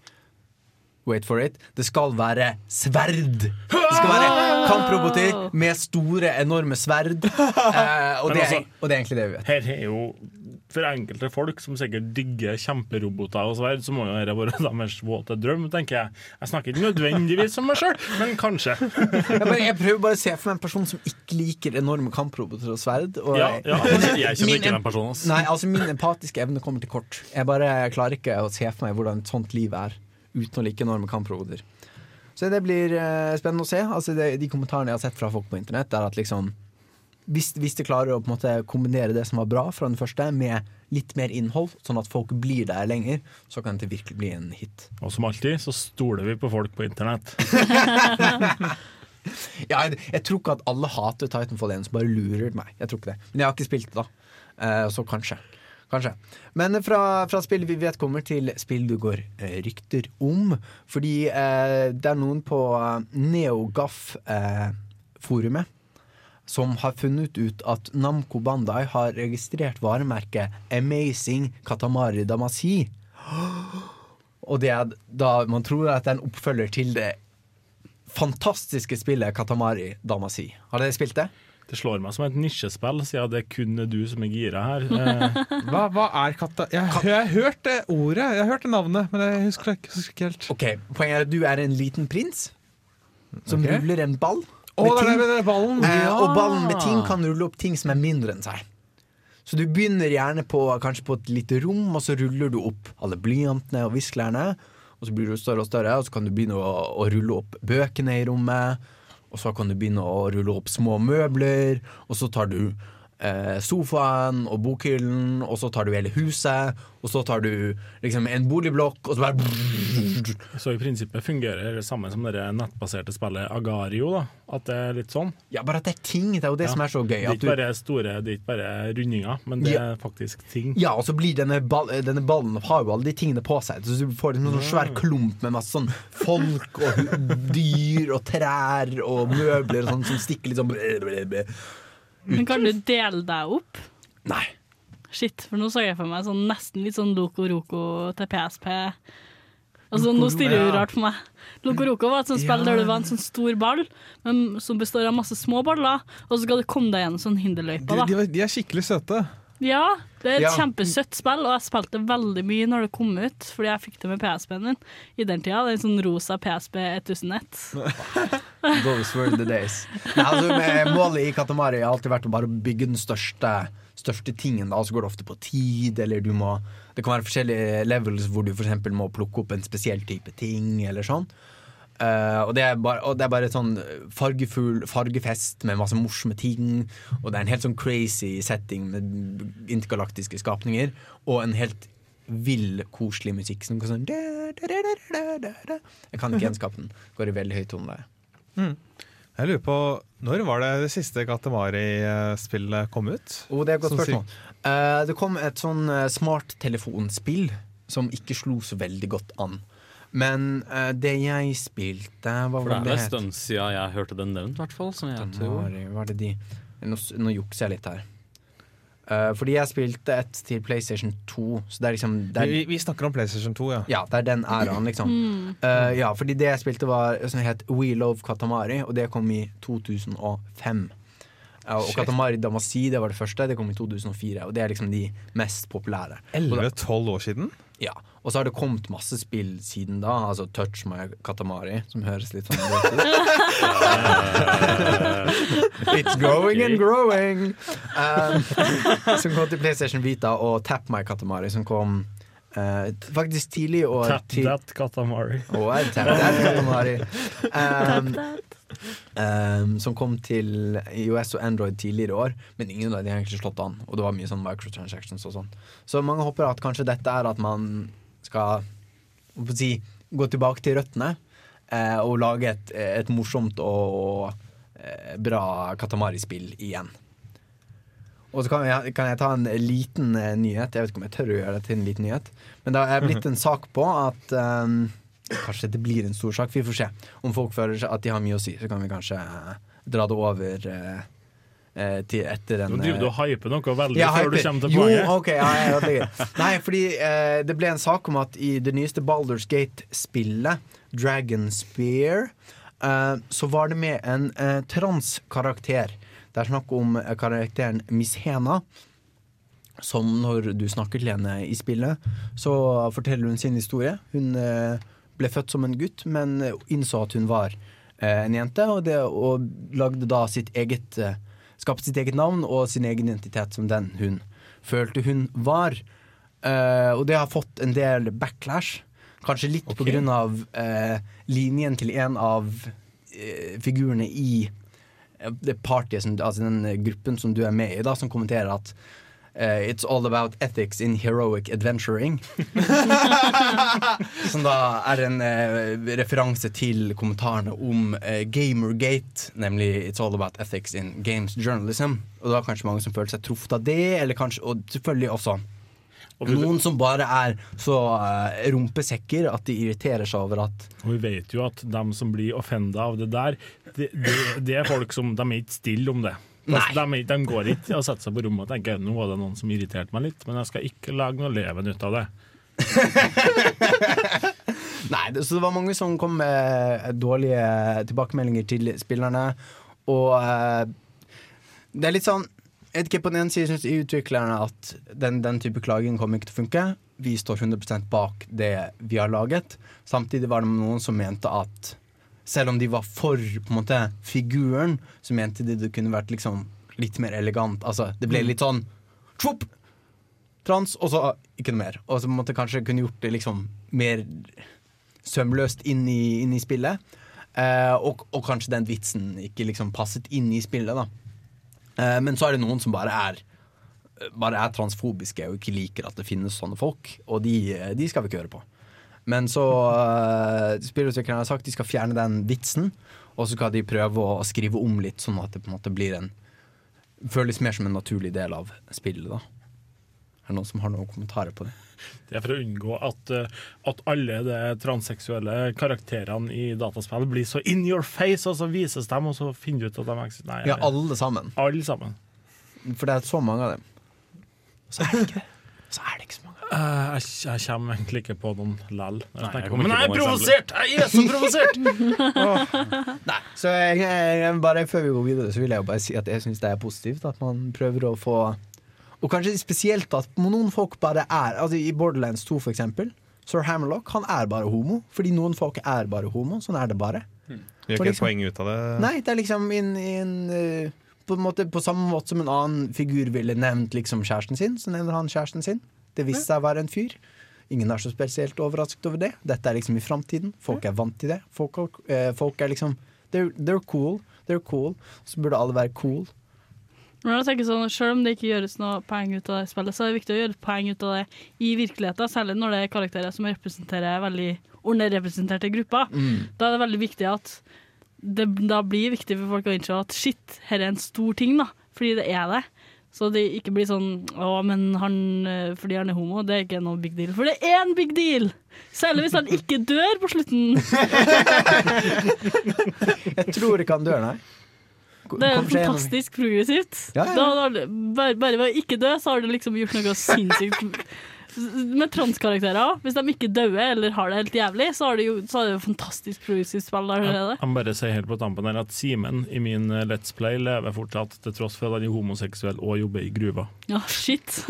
Wait for it. Det skal være sverd! Det skal være kamproboter med store, enorme sverd. [LAUGHS] Eh, og, det er, altså- og det er egentlig det vi vet. Her er jo For enkelte folk som sikkert digger kjemperoboter og sverd, så må jo dette være [LAUGHS] deres våte drøm, tenker jeg. Jeg snakker ikke nødvendigvis om meg sjøl, men kanskje. [LAUGHS] Ja, men jeg prøver bare å se for meg en person som ikke liker enorme kamproboter og sverd. Og Ja, ja. Jeg kjenner ikke den personen. Nei, altså Min empatiske evne kommer til kort. Jeg bare klarer ikke å se for meg hvordan et sånt liv er uten å like enorme kamproboter. Så det blir eh, spennende å se. Altså det, De kommentarene jeg har sett fra folk på internett, er at liksom hvis, hvis de klarer å på en måte kombinere det som var bra fra den første, med litt mer innhold, sånn at folk blir der lenger, så kan det virkelig bli en hit. Og som alltid så stoler vi på folk på internett. [LAUGHS] [LAUGHS] Ja, jeg, jeg tror ikke at alle hater Titanfall 1 som bare lurer meg. Jeg tror ikke det. Men jeg har ikke spilt det, da. Eh, så kanskje. Kanskje. Men fra, fra spill vi vet kommer til spill du går eh, rykter om. Fordi eh, det er noen på eh, NeoGAF-forumet som har funnet ut at Namco Bandai har registrert varemerket Amazing Katamari Damacy. Og det er da man tror at det er en oppfølger til det fantastiske spillet Katamari Damacy. Har dere spilt det? Det slår meg som et nisjespill, siden det kun er du som er gira her. [LAUGHS] Eh, Hva, hva er katta... Jeg, har- jeg har hørt det ordet, jeg har hørt det navnet, men jeg husker, det ikke- husker ikke helt. Ok, Poenget er at du er en liten prins som okay. ruller en ball. Med er ting. det ballen! Eh, og ballen med ting kan rulle opp ting som er mindre enn seg. Så du begynner gjerne på, kanskje på et lite rom, og så ruller du opp alle blyantene og visklerne. Og så blir du større og større, og så kan du begynne å, å rulle opp bøkene i rommet. Og så kan du begynne å rulle opp små møbler, og så tar du sofaen og bokhyllen, og så tar du hele huset, og så tar du liksom en boligblokk, og så bare så i prinsippet fungerer det samme som det nettbaserte spillet Agario. da At det er litt sånn. Ja, bare at det er ting. Det er jo det Ja. som er så gøy. Det er ikke bare store, det er ikke bare rundinger, men det Ja. er faktisk ting. Ja, og så blir denne, ball, denne ballen har jo alle de tingene på seg. Så du får liksom en sånn svær klump med masse sånn folk og dyr og trær og møbler og sånn som stikker litt sånn Men kan du dele deg opp? Nei. Shit, for nå så jeg for meg sånn nesten litt sånn Loco Roco til PSP. Altså, nå stirrer det jo rart på meg. Loco Roco var et sånt spill der du var en sånn stor ball men, som består av masse små baller, og så skal du komme deg gjennom sånn De, de, de er skikkelig søte. Ja, det er et Ja. kjempesøtt spill, og jeg spilte veldig mye når det kom ut, fordi jeg fikk det med PSP-en min i den tida. Det er en sånn rosa PSP 1001. Those were the days. Nei, altså, målet i Katamari har alltid vært å bare bygge den største, største tingen. Da. Så går det ofte på tid, eller du må Det kan være forskjellige levels hvor du eksempel må plukke opp en spesiell type ting, eller sånn. Eh, og, det er bare, og det er bare sånn fargefull fargefest med masse morsomme ting. Og det er en helt sånn crazy setting med intergalaktiske skapninger. Og en helt vill, koselig musikk som går sånn da, da, da, da, da, da. Jeg kan ikke gjenskape den. Går i veldig høy toneleie. Jeg lurer på, Når var det det siste Katamari-spillet kom ut? Oh, det er et godt spørsmål. Uh, det kom et sånn uh, smarttelefonspill som ikke slo så veldig godt an. Men uh, det jeg spilte Hva var det var er det er en het? stund siden jeg hørte den nevnt, i hvert fall. Som jeg tror. Katamari, Hva er det de Nå, nå jukser jeg litt her. Uh, fordi jeg spilte et til PlayStation 2, så det er liksom det er, Vi, vi snakker om PlayStation 2, ja. Ja, det er den æraen, liksom. Eh, ja, fordi det jeg spilte, var som het We Love Katamari, og det kom i 2005. Ja, og. Katamari Damasi det var det første, det kom i 2004. Og det er liksom de mest populære. Og da- 11-12 år siden? ja. Og så har det kommet masse spill siden da. Altså Touch My Katamari, som høres litt sånn ut. [LAUGHS] It's growing and growing! Um, som kom til PlayStation Vita, og Tap My Katamari, som kom Uh, faktisk tidlig i år. Tap that Katamari. Oh, tap that Katamari. [LAUGHS] Um, um, som kom til IOS og Android tidligere i år, men ingen av de har egentlig slått an. Og det var mye sånn microtransactions og sånn. Så mange håper at kanskje dette er at man skal si, gå tilbake til røttene uh, og lage et, et morsomt og uh, bra Katamari-spill igjen. Og så kan jeg, kan jeg ta en liten eh, nyhet. Jeg vet ikke om jeg tør å gjøre det til en liten nyhet. Men det er blitt en sak på at um, Kanskje det blir en stor sak. Vi får se. Om folk føler seg at de har mye å si, så kan vi kanskje eh, dra det over eh, eh, til etter en Nå driver du og hyper noe veldig Ja, før du kommer til Jo, poenget. ok, ja, jeg ødelegger. Nei, fordi eh, det ble en sak om at i det nyeste Baldur's Gate-spillet, Dragon Spear, eh, så var det med en eh, transkarakter. Det er snakk om eh, karakteren Miss Hena. Som når du snakker til henne i spillet, så forteller hun sin historie. Hun eh, ble født som en gutt, men innså at hun var eh, en jente, og, det, og lagde da sitt eget eh, Skapte sitt eget navn og sin egen identitet som den hun følte hun var. Eh, og det har fått en del backlash. Kanskje litt på grunn av eh, linjen til en av eh, figurene i eh, det partiet, som, altså den eh, gruppen som du er med i, da, som kommenterer at eh, It's all about ethics in heroic adventuring. [LAUGHS] som da er en uh, referanse til kommentarene om uh, Gamergate, nemlig It's all about ethics in games journalism. Og det var kanskje mange som følte seg truffet av det, eller kanskje, og selvfølgelig også noen som bare er så uh, rumpesekker at de irriterer seg over at og vi vet jo at dem som blir offenda av det der, det, det, det er folk som De er ikke stille om det. De, de, de går ikke og setter seg på rommet og tenker nå var det noen som irriterte meg litt, men jeg skal ikke lage noe leven ut av det. [LAUGHS] Nei, det, så det var mange som kom med dårlige tilbakemeldinger til spillerne. Og eh, det er litt sånn jeg vet ikke, På den ene siden syns utviklerne at den, den type klaging kommer ikke til å funke. Vi står 100 bak det vi har laget. Samtidig var det noen som mente at selv om de var for på en måte figuren, så mente de det kunne vært liksom litt mer elegant. Altså, det ble litt sånn tjopp! Trans, og så ikke noe mer. Og så på en måte kanskje kunne gjort det liksom mer sømløst inn i, inn i spillet. Eh, og, og kanskje den vitsen ikke liksom passet inn i spillet, da. Eh, men så er det noen som bare er Bare er transfobiske og ikke liker at det finnes sånne folk, og de, de skal vi ikke høre på. Men så uh, Spillutviklerne har sagt de skal fjerne den vitsen, og så skal de prøve å skrive om litt, sånn at det på en måte blir en Føles mer som en naturlig del av spillet, da. Er det noen som har noen kommentarer på det? Det er for å unngå at, eh, at alle de transseksuelle karakterene i dataspill blir så in your face, og så vises dem, og så finner du ut at de eksisterer. Nei, Ja, alle sammen. alle sammen. For det er så mange av dem. Så er det ikke. Så er det ikke så mange. Eh, jeg, jeg kommer egentlig ikke på noen lell. Kommer Men jeg er provosert! Jeg er så provosert! [LAUGHS] Nei, så jeg, jeg, bare før vi går videre, så vil jeg jo bare si at jeg syns det er positivt at man prøver å få Og kanskje spesielt at noen folk bare er Altså I Borderlands 2, for eksempel. Sir Hammerlock han er bare homo. Fordi noen folk er bare homo. Sånn er det bare. Gjør ikke ikke et liksom- poeng ut av det. Nei, det er liksom in, in, uh, på, en måte, på samme måte som en annen figur ville nevnt liksom kjæresten sin, så nevner han kjæresten sin. Det viste seg å være en fyr. Ingen er så spesielt overrasket over det. Dette er liksom i framtiden. Folk er vant til det. Folk, eh, folk er liksom they're, they're cool. They're cool. Så burde alle være cool. Men jeg tenker sånn, Selv om det ikke gjøres noe poeng ut av det spillet, så er det viktig å gjøre poeng ut av det i virkeligheten, særlig når det er karakterer som representerer veldig underrepresenterte grupper. Da er det veldig viktig at det da blir viktig for folk å innse at shit, her er en stor ting, da. Fordi det er det. Så det ikke blir sånn Å, men han eh, fordi han er homo, det er ikke noe big deal. For det er en big deal! Særlig hvis han ikke dør på slutten. [LAUGHS] Jeg tror ikke han dør, nei. Det er fantastisk progressivt. Ja, ja. Da da, bare, bare ved å ikke dø, så har du liksom gjort noe sinnssykt. [LAUGHS] Med transkarakterer, hvis de ikke dør eller har det helt jævlig, så, har det jo, så er det jo fantastisk progressivt spill allerede. Jeg må bare si helt på tampen her at Simen i min eh, Let's Play lever fortsatt, til tross for at han er homoseksuell og jobber i gruva. Ja, shit.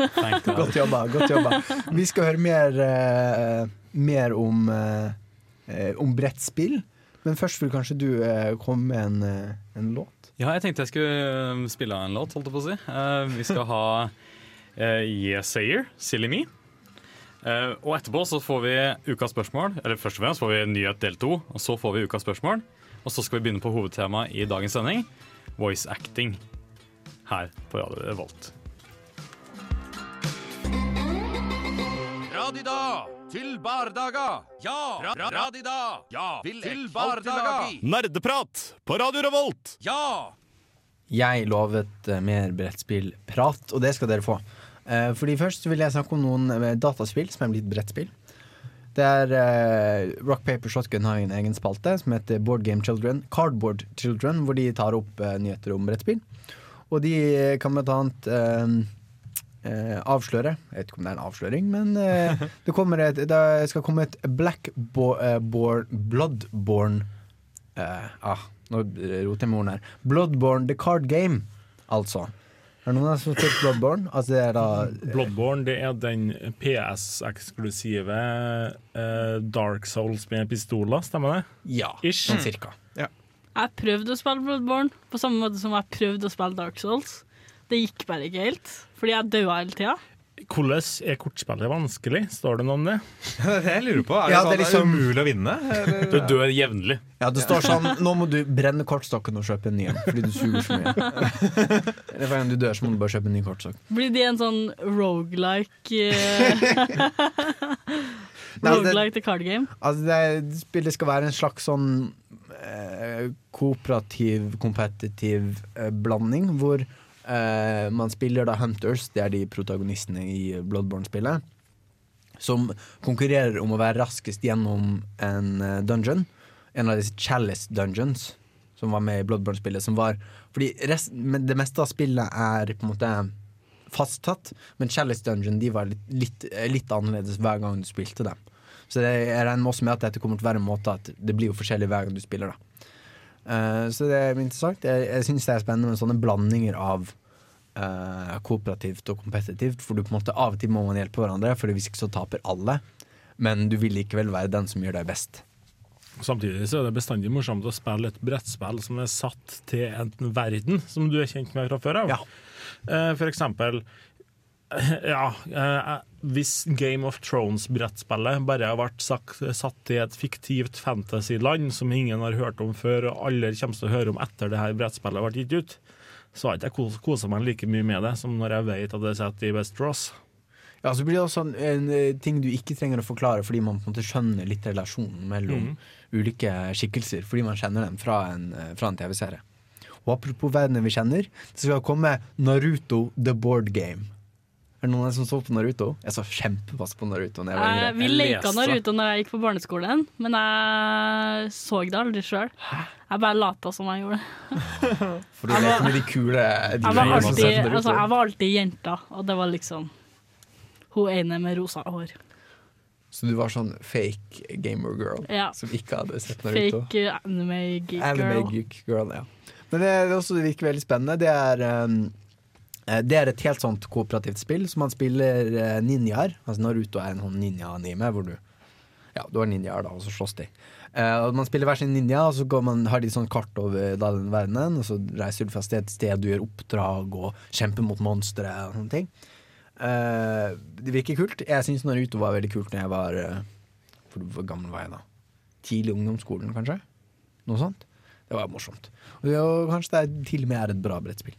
Godt jobba. godt jobba Vi skal høre mer, uh, mer om, uh, eh, om brettspill. Men først vil kanskje du uh, komme med en, en låt? Ja, jeg tenkte jeg skulle spille av en låt, holdt jeg på å si. Eh, vi skal ha uh, Yeah Sayer, Silly Me. Eh, og etterpå så får vi ukas spørsmål. Eller først og fremst får vi nyhet del to, og så får vi ukas spørsmål. Og så skal vi begynne på hovedtemaet i dagens sending, voice acting, her på Radio Revolt. Radida til bardaga. Ja, ra ra radida. Ja, til bardaga. Nerdeprat på Radio Revolt! Ja! Jeg lovet eh, mer brettspillprat, og det skal dere få. Eh, fordi Først vil jeg snakke om noen eh, dataspill som er blitt brettspill. Det er uh, Rock Paper Shotgun har en egen spalte som heter Board Game Children. Cardboard Children, hvor de tar opp uh, nyheter om brettspill. Og de kan blant annet uh, avsløre Jeg vet ikke om det er en avsløring, men [LAUGHS] det, kommer et, det skal komme et Blackborn Bloodborne eh, ah, Nå roter jeg med ordene her. Bloodborne The Card Game, altså. Er det noen som har spilt Bloodborne? Altså det er da Bloodborne det er den PS-eksklusive uh, Dark Souls med pistoler, stemmer det? Ja, Ish. sånn cirka. Jeg prøvde å spille Bloodborne på samme måte som jeg prøvde å spille Dark Souls. Det gikk bare ikke helt, fordi jeg daua hele tida. Hvordan er kortspillet vanskelig? Står det noe om det? Det er det jeg lurer på. Er Ja, det, det er sånn, liksom- umulig å vinne? Eller? Du dør jevnlig. Ja, det står sånn Nå må du brenne kortstokken og kjøpe en ny en, fordi du suger så mye. [LAUGHS] Eller Hver gang du dør, så må du bare kjøpe en ny kortstokk. Blir det en sånn rogelike [LAUGHS] Nei, det- Rogelike til card game? Altså, det spillet skal være en slags sånn eh, kooperativ, kompetitiv eh, blanding, hvor eh, man spiller da Hunters, det er de protagonistene i Bloodborne-spillet, som konkurrerer om å være raskest gjennom en eh, dungeon. En av disse Chalice Dungeons som var med i Bloodborne-spillet. Fordi rest, det meste av spillet er på en måte fasttatt, men Chalice Dungeon de var litt, litt, litt annerledes hver gang du spilte dem. Så det, jeg regner også med at dette kommer til å være en måte at det blir jo forskjellig hver gang du spiller. da Eh, Så det er interessant. Jeg, jeg syns det er spennende med sånne blandinger av uh, kooperativt og kompetitivt. For du på en måte av og til må man hjelpe hverandre, for hvis ikke så taper alle. Men du vil likevel være den som gjør deg best. Samtidig så er det bestandig morsomt å spille et brettspill som er satt til en verden som du er kjent med fra før av. Eh, For eksempel [LAUGHS] ja, hvis Game of Thrones-brettspillet bare har vært sagt, satt i et fiktivt fantasyland som ingen har hørt om før, og alle kommer til å høre om etter det her brettspillet ble gitt ut, så har ikke jeg kos- kosa meg like mye med det som når jeg vet at det er satt i Westeros. Ja, så blir det også en, en eh, ting du ikke trenger å forklare fordi man på en måte skjønner litt relasjonen mellom mm. ulike skikkelser, fordi man kjenner dem fra en, eh, en TV-serie. Og apropos verdener vi kjenner, så skal komme Naruto The Board Game. Er det noen som så på Naruto? Jeg så kjempepass på Naruto. Når jeg var yngre. vi leka Naruto når jeg gikk på barneskolen, men jeg så det aldri sjøl. Jeg bare lata som jeg gjorde det. [LAUGHS] For du lekte leker med de kule de Jeg var, alltid, altså, jeg var alltid jenta, og det var liksom hun ene med rosa hår. Så du var sånn fake gamer girl Ja. som ikke hadde sett Naruto? Fake uh, anime geek Anime girl. geek girl, ja. Men det, det, også, det virker veldig spennende. Det er, um, eh, det er et helt sånt kooperativt spill, så man spiller eh, ninjaer. Altså Naruto er en sånn ninja-anime hvor du Ja, du har ninjaer, da, og så slåss de. Uh, man spiller hver sin ninja, og så man, har de sånn kart over da, den verdenen, og så reiser du fra sted til sted, du gjør oppdrag og kjemper mot monstre og sånne ting. Uh, det virker kult. Jeg syns Naruto var veldig kult når jeg var uh, Hvor gammel var jeg da? Tidlig ungdomsskolen, kanskje? Noe sånt. Det var morsomt. Og det, og kanskje det til og med er et bra brettspill.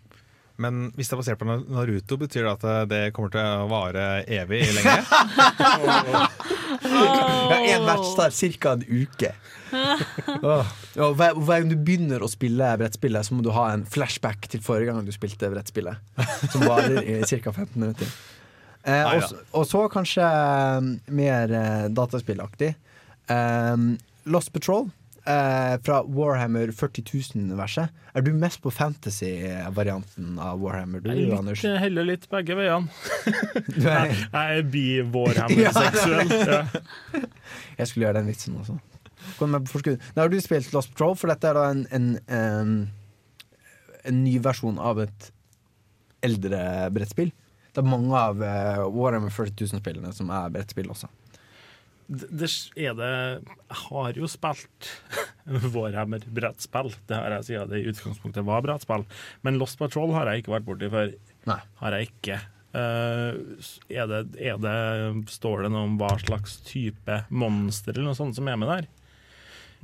Men hvis det er basert på Naruto, betyr det at det kommer til å vare evig lenge? [LAUGHS] [LAUGHS] Ja, Én match tar ca. en uke. [LAUGHS] oh. Og hver, hver gang du begynner å spille brettspillet, så må du ha en flashback til forrige gang du spilte brettspillet. Som varer i ca. 15 minutter. Eh, og, så- og så kanskje eh, mer eh, dataspillaktig. Eh, Lost Patrol eh, fra Warhammer 40 000-universet. Er du mest på fantasy-varianten av Warhammer, du, Jeg er Anders? litt, heller litt begge veiene. [LAUGHS] Jeg jeg er bi-Warhammer-seksuell. Ja. [LAUGHS] Jeg skulle gjøre den vitsen også. Nå. Har du spilt Lost Patrol, for dette er da en, en, en, en ny versjon av et eldre brettspill. Det er mange av uh, Warhammer 40 000-spillene som er brettspill også. Det, er det Jeg har jo spilt [LAUGHS] Vårhammer-brettspill. Det har jeg siden det i utgangspunktet var brettspill. Men Lost Patrol har jeg ikke vært borti før. Nei. Har jeg ikke. Uh, er det, er det, står det noe om hva slags type monster eller noe sånt som er med der?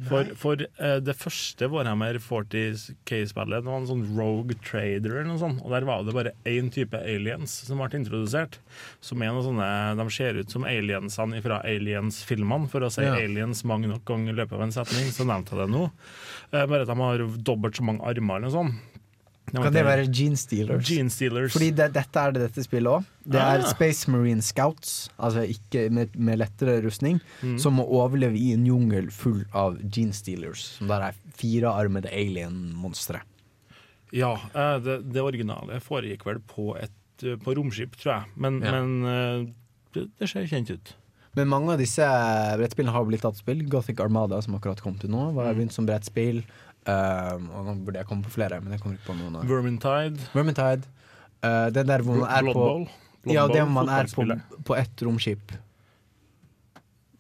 For, for uh, det første Warhammer 40K-spillet Det var en sånn Rogue Trader eller noe sånt. Og der var det bare én type aliens som ble introdusert. Som er noe sånne De ser ut som aliensene fra Aliens-filmene. For å si Ja. aliens mange nok ganger i løpet av en setning, så nevnte jeg det nå. Uh, bare at de har dobbelt så mange armer eller noe sånt. Kan det være Gene Stealers? Gene Stealers. Fordi det, dette er det dette spillet òg. Det er Ah. Space Marine Scouts, altså ikke med, med lettere rustning, Mm. som må overleve i en jungel full av Gene Stealers, som der er firearmede alien-monstre. Ja, eh, det, det originale foregikk vel på et eh, på romskip, tror jeg. Men, Ja. men eh, det, det ser kjent ut. Men mange av disse brettspillene har blitt tatt spill. Gothic Armada, som akkurat kom til nå, var Mm. begynt som brettspill. Um, og nå burde jeg komme på flere, men jeg kommer ikke på noen. Vermintide. Vermintide. Uh, den der hvor man er på Bloodball. Blood Ja, det man er på, på ett romskip.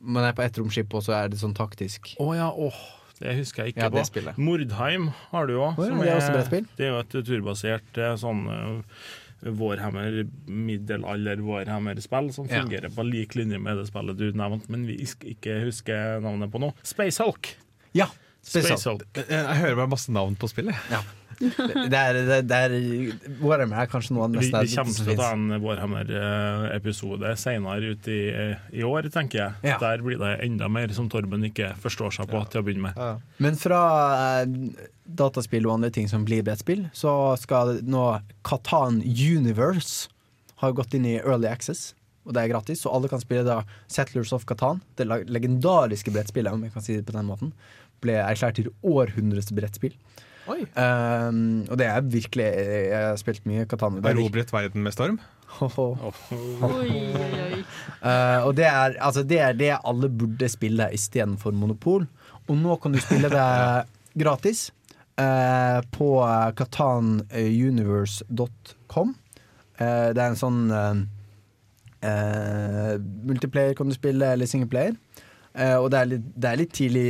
Man er på ett romskip, og så er det sånn taktisk. Å ja, åh, det husker jeg ikke Ja, det på. Mordheim har du òg. Oh, ja, er? Det er jo et turbasert eh, sånn eh, Warhammer, middelalder Warhammer-spill som Ja. fungerer på lik linje med det spillet du nevnte, men vi ikke husker navnet på nå. Space Hulk. Ja, Space Space Hulk. Jeg, jeg hører bare masse navn på spillet. Ja. Det, det er, det, det er Warhammer er kanskje noe av det Vi, vi kommer til å ta en Warhammer-episode senere ut i, i år, tenker jeg. Ja. Der blir det enda mer som Torben ikke forstår seg på til å begynne med. Men fra eh, dataspill og andre ting som blir brettspill, så skal nå Katan Universe har gått inn i Early Access. Og det er gratis, så alle kan spille da Settlers of Katan. Det legendariske brettspillet, om jeg kan si det på den måten, ble erklært til århundrets brettspill. Um, og det er virkelig Jeg har spilt mye Katan. Det er Erobret verden med storm. Oi, oi, oi. uh, og det er, altså det er det alle burde spille istedenfor Monopol. Og nå kan du spille det [LAUGHS] gratis uh, på katanuniverse.com. Uh, det er en sånn eh, eh, multiplayer kan du spille, eller singleplayer. Eh, og det er, litt, det, er litt tidlig,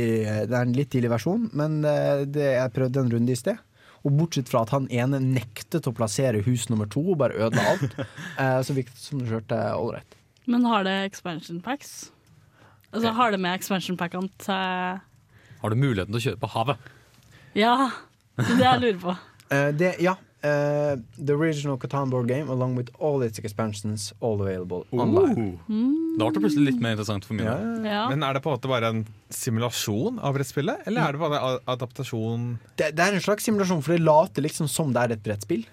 det er en litt tidlig versjon, men eh, det, jeg prøvde en runde i sted. Og bortsett fra at han ene nektet å plassere hus nummer to og bare ødela alt, [LAUGHS] eh, så virket det som det kjørte ålreit. Men har det expansion packs? Altså, har det med expansion packene til Har du muligheten til å kjøre på havet? Ja, det er det jeg lurer på. Eh, det, ja. Eh, the original Catan board game along with all its expansions all available online. Da ble det plutselig litt mer interessant for min Ja. Ja. Men er det på en måte bare en simulasjon av brettspillet, eller er det bare en adaptasjon? Det, det er en slags simulasjon, for det later liksom som det er et brettspill.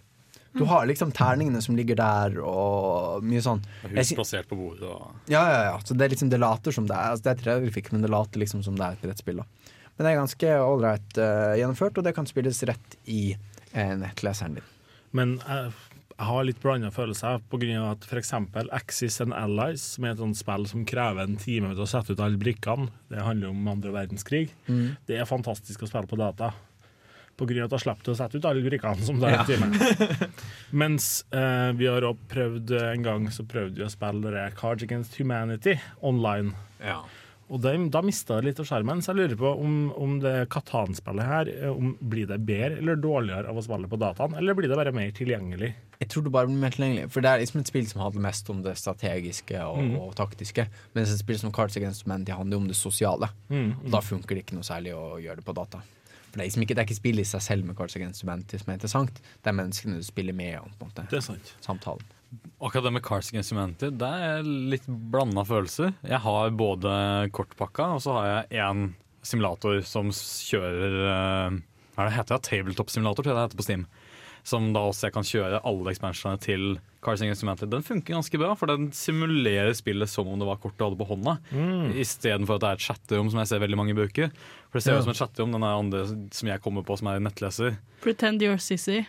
Du har liksom terningene som ligger der, og mye sånn. Hus plassert på bordet og Ja, ja, ja. Så det, er liksom, det later som det er altså, Det er 3D-grafikk, men det later liksom som det er et brettspill. Da. Men det er ganske ålreit uh, gjennomført, og det kan spilles rett i uh, nettleseren din. Men jeg, jeg har litt blanda følelser av at f.eks. Axis and Allies, som er et sånt spill som krever en time til å sette ut alle brikkene, det handler om andre verdenskrig, Mm. det er fantastisk å spille på data. På grunn av at jeg slipper å sette ut alle brikkene som tar en time. [LAUGHS] Mens eh, vi har også prøvd en gang så prøvde vi å spille Cards Against Humanity online. Og da, da mista det litt av skjermen, så jeg lurer på om, om det Katan-spillet her eh, om, Blir det bedre eller dårligere av å spille på dataen, eller blir det bare mer tilgjengelig? Jeg tror det bare blir mer tilgjengelig. For det er liksom et spill som handler mest om det strategiske og, Mm. og taktiske. Mens et spill som Cards Against Humanity handler om det sosiale. Mm, Og da funker det ikke noe særlig å gjøre det på data. For det er, liksom ikke, det er ikke spillet i seg selv med Cards Against Humanity som er interessant. Det er menneskene du spiller med på en måte Det er sant. Samtalen. Akkurat det med Humanity, det er litt blanda følelser. Jeg har både kortpakka, og så har jeg én simulator som kjører eh, Hva er det heter? det? Tabletop-simulator, tror jeg det heter på Steam. Som da også jeg kan kjøre alle expansionene til Cards Against Humanity. Den funker ganske bra, for den simulerer spillet som om det var kort du hadde på hånda. Mm. Istedenfor at det er et chatterom som jeg ser veldig mange bruker. For det ser Ja. ut som et chatterom, den er andre som jeg kommer på som er nettleser. Pretend you're sissy.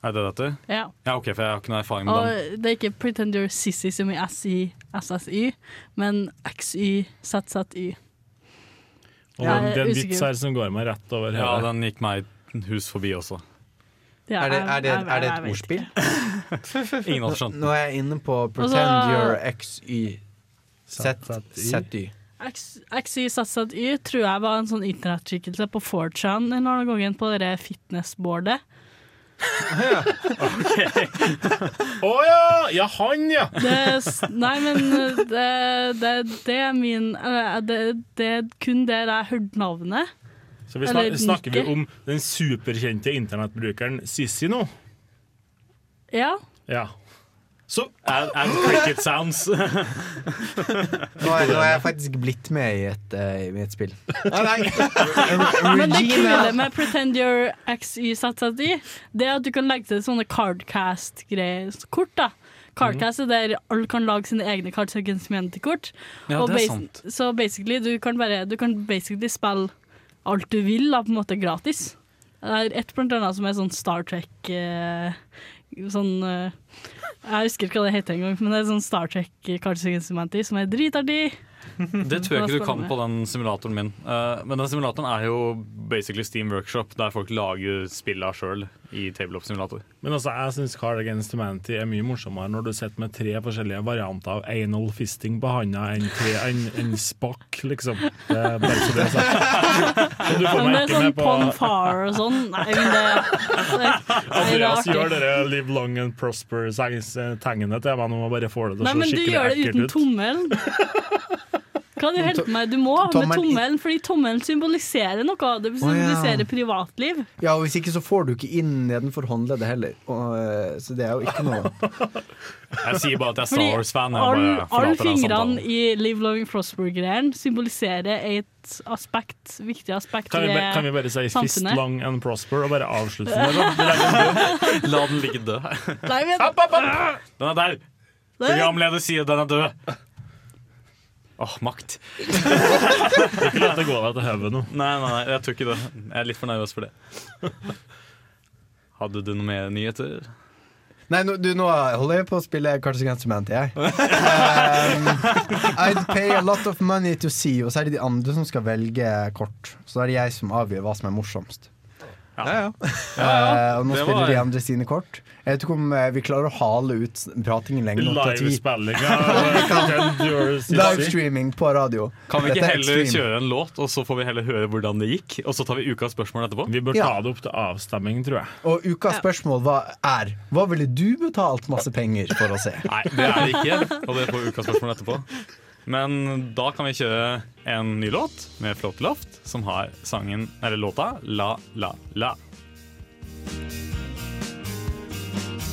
Er det dette? Ja. Ja, ok, for jeg har ikke noe erfaring med den. Det er ikke pretend you're sissy som i SI, SSY, men XY, ZZY. Og den, den vits her som går meg rett over Ja, den gikk meg hus forbi også. Ja, er, det, er, det, er det et ordspill? [LAUGHS] Ingen hadde skjønt Nå er jeg inne på Og Pretend you're XY ZY. X- XY ZZY tror jeg var en sånn internettskikkelse på 4chan en annen gang på det fitnessboardet. Å ja! Ja, han, ja! Det, nei, men uh, det, det, det er min eh, det, det er kun der jeg hørte navnet. Så vi snak, snakker vi om den superkjente internettbrukeren Sissy nå? Ja. Ja. Så add, add cricket sounds. [LAUGHS] Nå er, nå er jeg faktisk blitt med i et, uh, i et spill. Ah, nei. [LAUGHS] Men det kule med Pretend Your XY ZZY, det er at du kan legge til sånne cardcast-greier. Kort, da. Cardcast er der alle kan lage sine egne Cards Against Humanity-kort. Ja. Så basically, du kan, bare, du kan basically spille alt du vil, da, på en måte gratis. Det er et blant annet som er sånn Star Trek eh, Sånn eh, Jeg husker ikke hva det heter engang, men det er sånn Star Trek Cards Against som er dritartig. Det tror jeg ikke du kan på den simulatoren min. Eh, men den simulatoren er jo basically Steam Workshop, der folk lager spilla sjøl i tabletop-simulator. Men altså, jeg syns Card Against Humanity er mye morsommere når du sitter med tre forskjellige varianter av anal fisting på handa enn en, en spakk, liksom. Det er bare så det er sagt. Så du får Men det meg er ikke sånn med på Pon Far og sånn. Nei, men det, det, Andreas gjør dere live long and prosper-tegnet til meg nå og bare får det til Nei, men du gjør det uten ut. tommelen. Hva du hjelpe meg? Du må ha med Tommelen fordi tommelen symboliserer noe. Det symboliserer privatliv. Ja, og hvis ikke så får du ikke inn nedenfor håndleddet heller. Og, eh, så det er jo ikke noe [LAUGHS] Jeg sier bare at jeg er Star Wars-fan. alle all fingrene i Live Loving Prosper-greien symboliserer et aspekt, viktig aspekt Kan vi, ved kan vi bare si 'fist long and prosper' og bare avslutte den. [LAUGHS] La den ligge død. Den er der! Programleder sier den er død. Åh, makt. [LAUGHS] Ikke la det gå deg til hodet nå. Nei, nei, nei, jeg tror ikke det. Jeg er litt for nervøs for det. Hadde du noe mer nyheter? Nei, no, du, nå holder jeg på å spille Cards Against Humanity, jeg. [LAUGHS] Um, I'd pay a lot of money to see, og så er det de andre som skal velge kort. Så da er det jeg som avgjør hva som er morsomst. Ja, ja. Eh, og nå Det spiller var- de andre sine kort. Jeg vet ikke om eh, vi klarer å hale ut pratingen lenger. nok til av Livestreaming [LAUGHS] på radio. Kan vi ikke er heller kjøre en låt, og så får vi heller høre hvordan det gikk? Og så tar vi ukas spørsmål etterpå? Vi bør Ja. ta det opp til avstemming, tror jeg. Og ukas spørsmål var, er Hva ville du betalt masse penger for å se? [LAUGHS] Nei, det er det ikke. Og det får ukas spørsmål etterpå. Men da kan vi kjøre en ny låt med Flott Loft, som har sangen, eller låta La La La.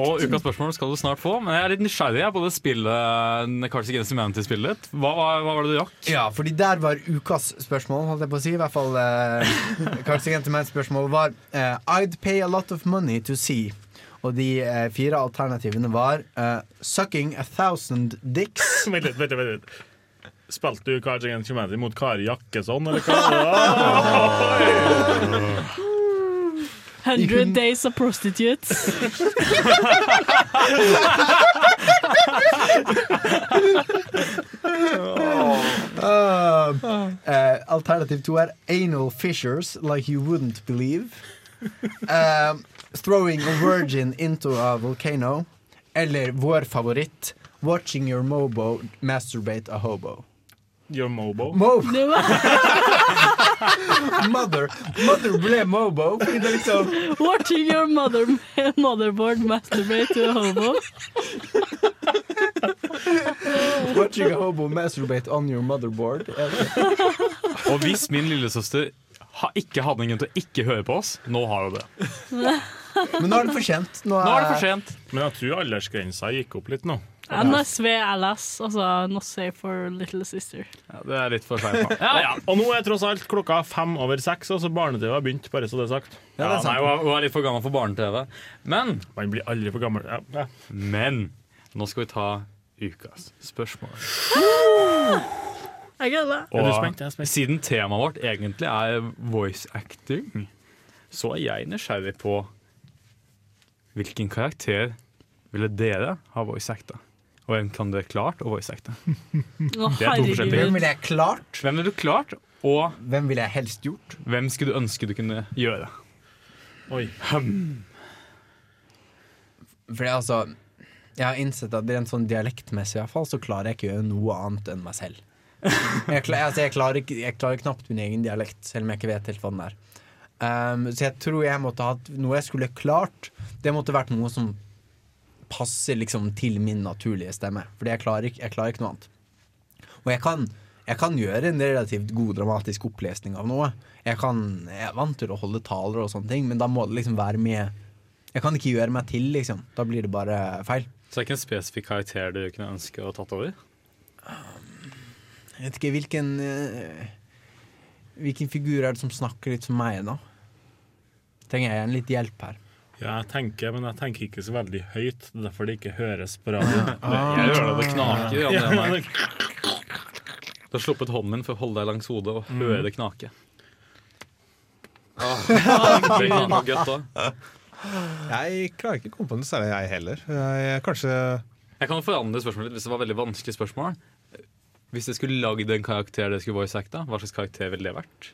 Og ukas spørsmål skal du snart få, men jeg er litt nysgjerrig på det spillet Cards Against Humanity-spillet. Hva, hva, hva var det du rakk? Ja, fordi der var ukas spørsmål, holdt jeg på å si. I hvert fall uh, [LAUGHS] Cards Against spørsmål var eh, I'd pay a lot of money to see. Og de eh, fire alternativene var eh, Sucking a thousand dicks. [LAUGHS] Vent litt, vent litt, vent litt. Spilte du Cards Against Humanity mot Kari Jakkesson, eller hva? [LAUGHS] 100 Days of Prostitutes. Uh, eh, alternativ to er Anal fissures like you wouldn't believe. Eh, throwing a virgin into a volcano. Eller vår favoritt, watching your mobo masturbate a hobo. Your mobo. Mobo. [LAUGHS] mother, mother ble mobo. Er liksom Watching your mother, motherboard masturbate to a hobo. Watching a hobo masturbate on your motherboard. Er Og hvis min lillesøster ha, ikke hadde ingen til å ikke høre på oss, nå har hun det. Men nå er det for sent. Nå Nå er det for sent. Men jeg tror aldersgrensa gikk opp litt nå. NSV LS, altså Not Safe for Little Sister. Ja, det er litt for seint. Ja, ja. Og nå er tross alt klokka fem over seks, og så barne-TV har begynt, bare så det er sagt. Ja, nei, hun nei, hun er litt for gammel for barne-TV. Men Man blir aldri for gammel. Ja, ja. Men nå skal vi ta ukas spørsmål. Jeg gleder meg. Er du spent? Jeg er spent. siden temaet vårt egentlig er voice acting, så er jeg nysgjerrig på hvilken karakter ville dere ha voice acta? Og hvem kan dere klart og voice acte? [LAUGHS] Det er to forskjellige Hvem ville jeg klart? Hvem ville du klart, og Hvem ville jeg helst gjort? hvem skulle du ønske du kunne gjøre? Oi. For det er altså Jeg har innsett at rent sånn dialektmessig i hvert fall, så klarer jeg ikke å gjøre noe annet enn meg selv. Jeg, klarer, altså, jeg, klarer, ikke, jeg klarer knapt min egen dialekt, selv om jeg ikke vet helt hva den er. Um, så jeg tror jeg måtte hatt noe jeg skulle klart. Det måtte vært noe som passer liksom til min naturlige stemme. Fordi jeg klarer ikke, jeg klarer ikke noe annet. Og jeg kan, jeg kan gjøre en relativt god dramatisk opplesning av noe. Jeg, kan, jeg er vant til å holde taler og sånne ting, men da må det liksom være med Jeg kan ikke gjøre meg til, liksom. Da blir det bare feil. Så det er ikke en spesifikk karakter du kunne ønske å ha tatt over? Jeg vet ikke hvilken eh, Hvilken figur er det som snakker litt som meg, da? Trenger jeg en litt hjelp her? Ja, jeg tenker, men jeg tenker ikke så veldig høyt. Det er derfor det ikke høres på radio. [LAUGHS] Jeg hører det knaker Ja, andre. Du har sluppet hånden min for å holde deg langs hodet og høre det knake. [LAUGHS] Det kan være da. Jeg klarer ikke å komme på noe særlig, jeg heller. Jeg, kanskje Jeg kan forandre spørsmålet litt hvis det var veldig vanskelig spørsmål. Hvis dere skulle lagd en karakter dere skulle voice acta, hva slags karakter ville det vært?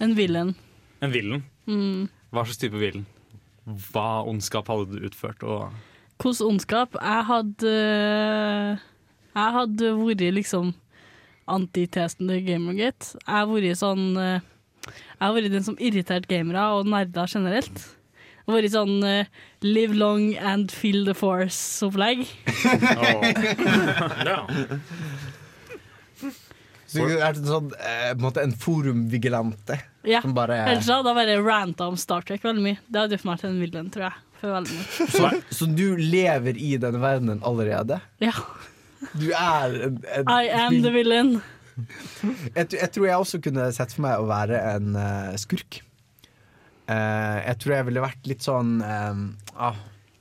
En villen. En villen? Mm. Hva slags type villain? Hva ondskap hadde du utført? Og Hvordan ondskap? Jeg hadde Jeg hadde vært liksom antitesten til Gamergate. Jeg har vært sånn eh, Jeg har vært den som irriterte gamere og nerder generelt. Jeg har vært sånn eh, live long and feel the force-opplegg. [LAUGHS] Ja. Så du er sånn, eh, på en måte en forumvigilante? Ja. Som bare Ellers hadde jeg bare ranta om Star Trek veldig mye. Det hadde gjort meg til en villain, tror jeg. For mye. [LAUGHS] så, så du lever i denne verdenen allerede? Ja. Du er en, en I am the villain. jeg, jeg tror jeg også kunne sett for meg å være en uh, skurk. Uh, jeg tror jeg ville vært litt sånn eh, ah,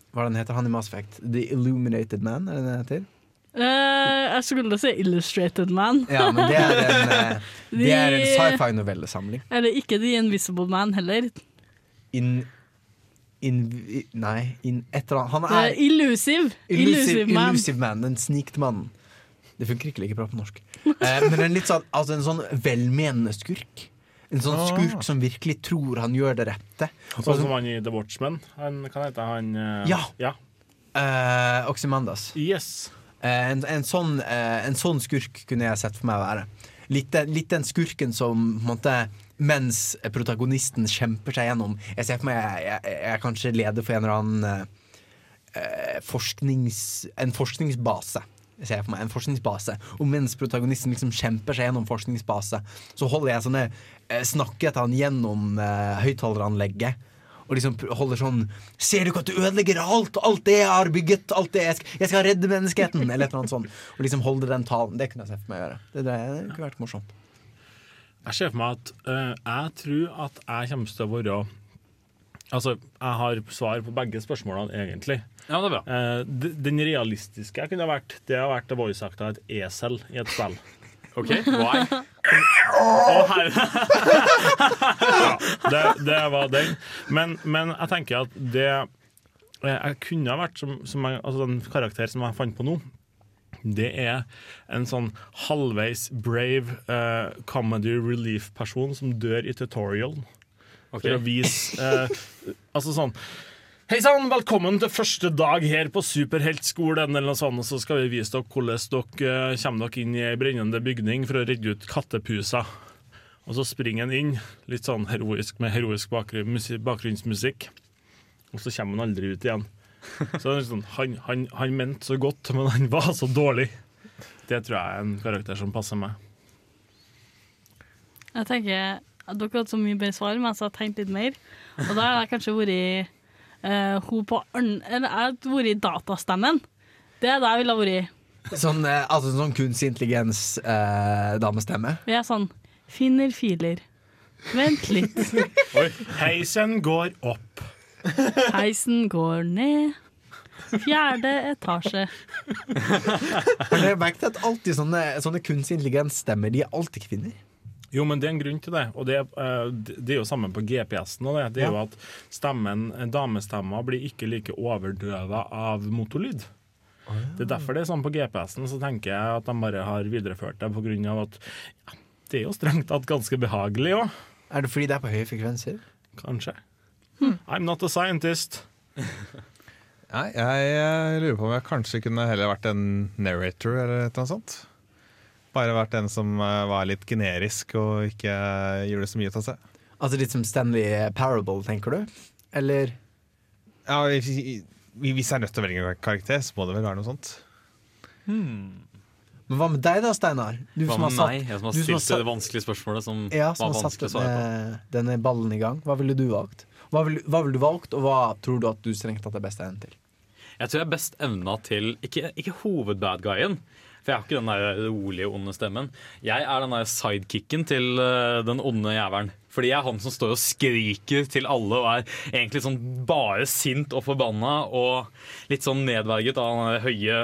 Hva er den heter han i Mass Effect? The Illuminated Man? Er det det heter? Eh, jeg skulle si Illustrated Man. Ja, men det er en, uh, [LAUGHS] det en sci-fi-novellesamling. Eller ikke The Invisible Man heller. In, in, nei, in et eller annet Han er uh, Illusive. Illusive Man. Illusive Man. Den snikte mannen. Det funker ikke like bra på norsk. Eh, men en litt sånn, altså en sånn velmenende skurk. En sånn Ah. skurk som virkelig tror han gjør det rette. Sånn som- som han i The Watchmen. Han, hva heter han? Ja. ja. Eh, Ozymandias. Yes. Eh, en, en, sånn, eh, en sånn skurk kunne jeg sett for meg å være. Litt, litt den skurken som måte, Mens protagonisten kjemper seg gjennom Jeg ser for meg jeg, jeg, er kanskje leder for en eller annen eh, eh, forsknings, En forskningsbase. Ser for meg En forskningsbase Og mens protagonisten liksom kjemper seg gjennom forskningsbase, så holder jeg sånne eh, snakket han gjennom eh, høyttaleranlegget. Og liksom holder sånn Ser du ikke at du ødelegger alt? Alt det jeg har bygget? Alt det jeg, skal, jeg skal redde menneskeheten! Eller et eller annet sånt. Og liksom holde den talen. Det kunne jeg sett for meg å gjøre. Det, det, det kunne vært morsomt. Jeg ser for meg at eh, jeg tror at jeg kommer til å være Altså, jeg har svar på begge spørsmålene, egentlig. Ja, det er bra. Eh, den realistiske jeg kunne ha vært, det har vært voice acta et esel i et spill. [LAUGHS] OK, why? Oh, [LAUGHS] ja, det, det var den. Men, men jeg tenker at det eh, jeg kunne ha vært som, som jeg, altså den karakter som jeg fant på nå. Det er en sånn halvveis brave uh, comedy relief-person som dør i tutorial. Okay. For å vise uh, Altså sånn Hei sann, velkommen til første dag her på Superheltskolen, eller noe sånt. Og så skal vi vise dere hvordan dere eh, kommer dere inn i ei brennende bygning for å redde ut kattepuser. Og så springer han inn, litt sånn heroisk med heroisk bakgrunnsmusikk. Og så kommer han aldri ut igjen. Så sånn, han, han, han mente så godt, men han var så dårlig. Det tror jeg er en karakter som passer meg. Jeg tenker at Dere hadde så mye bedre svar, men jeg har tenkt litt mer. Og da har jeg kanskje vært eh, hun på arn- Eller jeg har vært i datastemmen. Det er det jeg ville ha vært. Sånn, uh, altså, sånn kunstig intelligens-damestemme? Vi er sånn Finner filer. Vent litt. [LAUGHS] Heisen går opp. Heisen går ned. Fjerde etasje. Har dere merket at alltid sånne, sånne kunstig intelligens-stemmer De er alltid kvinner? Jo, men det er en grunn til det. Og det, eh, det er jo sammen på GPS-en. Det, det er jo at stemmen, damestemmer blir ikke like overdøva av motorlyd. Det er derfor det er sånn på GPS-en. Så tenker jeg at de bare har videreført det på grunn av at ja, det er jo strengt tatt ganske behagelig òg. Er det fordi det er på høye frekvenser? Kanskje. I'm not a scientist. Nei, jeg, eh, lurer på om jeg kanskje kunne heller vært en narrator eller noe sånt. Bare vært en som eh, var litt generisk og ikke eh, gjorde så mye ut av seg. Altså litt som Stanley Parable, tenker du? Eller Ja, hvis jeg er nødt til å velge en karakter, så må det vel være noe sånt. Men hva med deg da, Steinar? Du Hva som har satt- meg? Jeg som har du stilt det vanskelige spørsmålet som Ja, var som har vanskelig å satt svare på. denne, denne ballen i gang. Hva ville du valgt? Hva ville hva ville du valgt, og hva tror du at du strengt tatt er best egnet til? Jeg tror jeg er best evna til Ikke, ikke hovedbadguyen, for jeg har ikke den der rolige, onde stemmen. Jeg er den der sidekicken til eh, den onde jævelen. Fordi jeg er han som står og skriker til alle og er egentlig sånn bare sint og forbanna og litt sånn nedverget av den høye,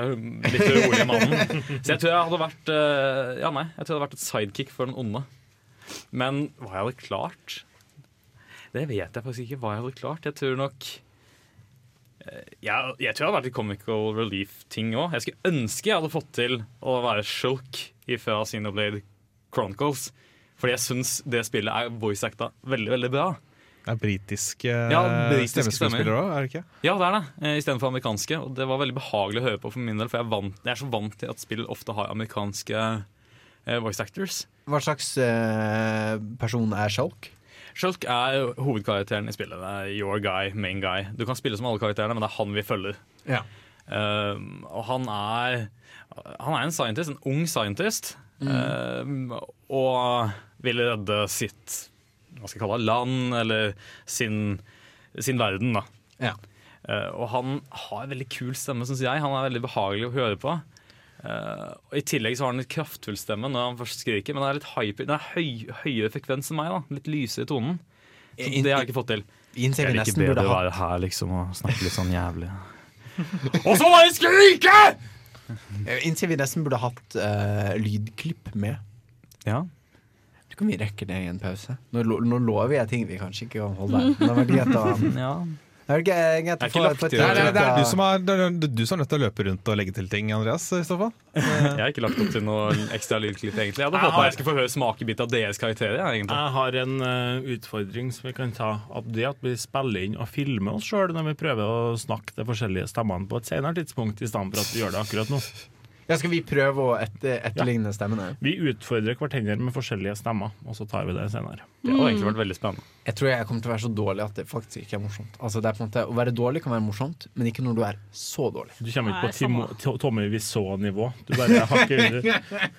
litt rolige mannen. Så jeg tror jeg hadde vært eh, Ja, nei, jeg tror jeg hadde vært et sidekick for den onde. Men hva jeg hadde klart Det vet jeg faktisk ikke hva jeg hadde klart. Jeg tror nok jeg, jeg tror det hadde vært litt comical relief-ting òg. Jeg skulle ønske jeg hadde fått til å være Shulk fra Xenoblade Chronicles. Fordi jeg syns det spillet er voice-acta veldig, veldig bra. Det er britiske Ja, britiske stemmeskuespillere òg, er det ikke? Ja, det er det. eh, Istedenfor amerikanske. Og det var veldig behagelig å høre på for min del, for jeg er, vant, jeg er så vant til at spill ofte har amerikanske eh, voice actors. Hva slags eh, person er Shulk? Shulk er hovedkarakteren i spillet. Det er your guy, main guy. Du kan spille som alle karakterene, men det er han vi følger. Ja. Um, og han er Han er en scientist, en ung scientist. Um, og vil redde sitt hva skal jeg kalle det, land, eller sin, sin verden, da. Ja. Uh, og han har en veldig kul stemme, syns jeg. Han er veldig behagelig å høre på. Uh, og I tillegg så har han litt kraftfull stemme når han først skriker, men den er litt hyper, den er høy, høyere frekvens enn meg. da Litt lysere i tonen. Så In- det har jeg ikke fått til. Innser Jeg liker nesten bedre burde å være her liksom og snakke litt sånn jævlig. [LAUGHS] Og så bare skrike! Jeg innser vi nesten burde hatt uh, lydklipp med. Ja. Du kan ikke vi rekker det i en pause. Nå, nå lover jeg ting vi kanskje ikke kan holde. Men det var greit å [LAUGHS] ja. Det er det, få få Det er, det, er, det, er du som er, det er du som er nødt til å løpe rundt og legge til ting, Andreas. i så fall. [LAUGHS] Jeg har ikke lagt opp til noe ekstra lydklipp, egentlig. Jeg hadde håpa jeg skulle få høre smakebit av deres karakterer. jeg. Jeg har en uh, utfordring som vi kan ta. At det at vi spiller inn og filmer oss sjøl når vi prøver å snakke de forskjellige stemmene på et senere tidspunkt, i stedet for at vi gjør det akkurat nå. Ja, skal vi prøve å etter, etterligne stemmene? Vi utfordrer hverandre med forskjellige stemmer, og så tar vi det senere. Det har egentlig vært veldig spennende. Jeg tror jeg kommer til å være så dårlig at det faktisk ikke er morsomt. Altså, det er på en måte, Å være dårlig kan være morsomt, men ikke når du er så dårlig. Du kommer ikke på Timo, To- Tommy Wiseau-nivå. Du bare hakker [LAUGHS] under.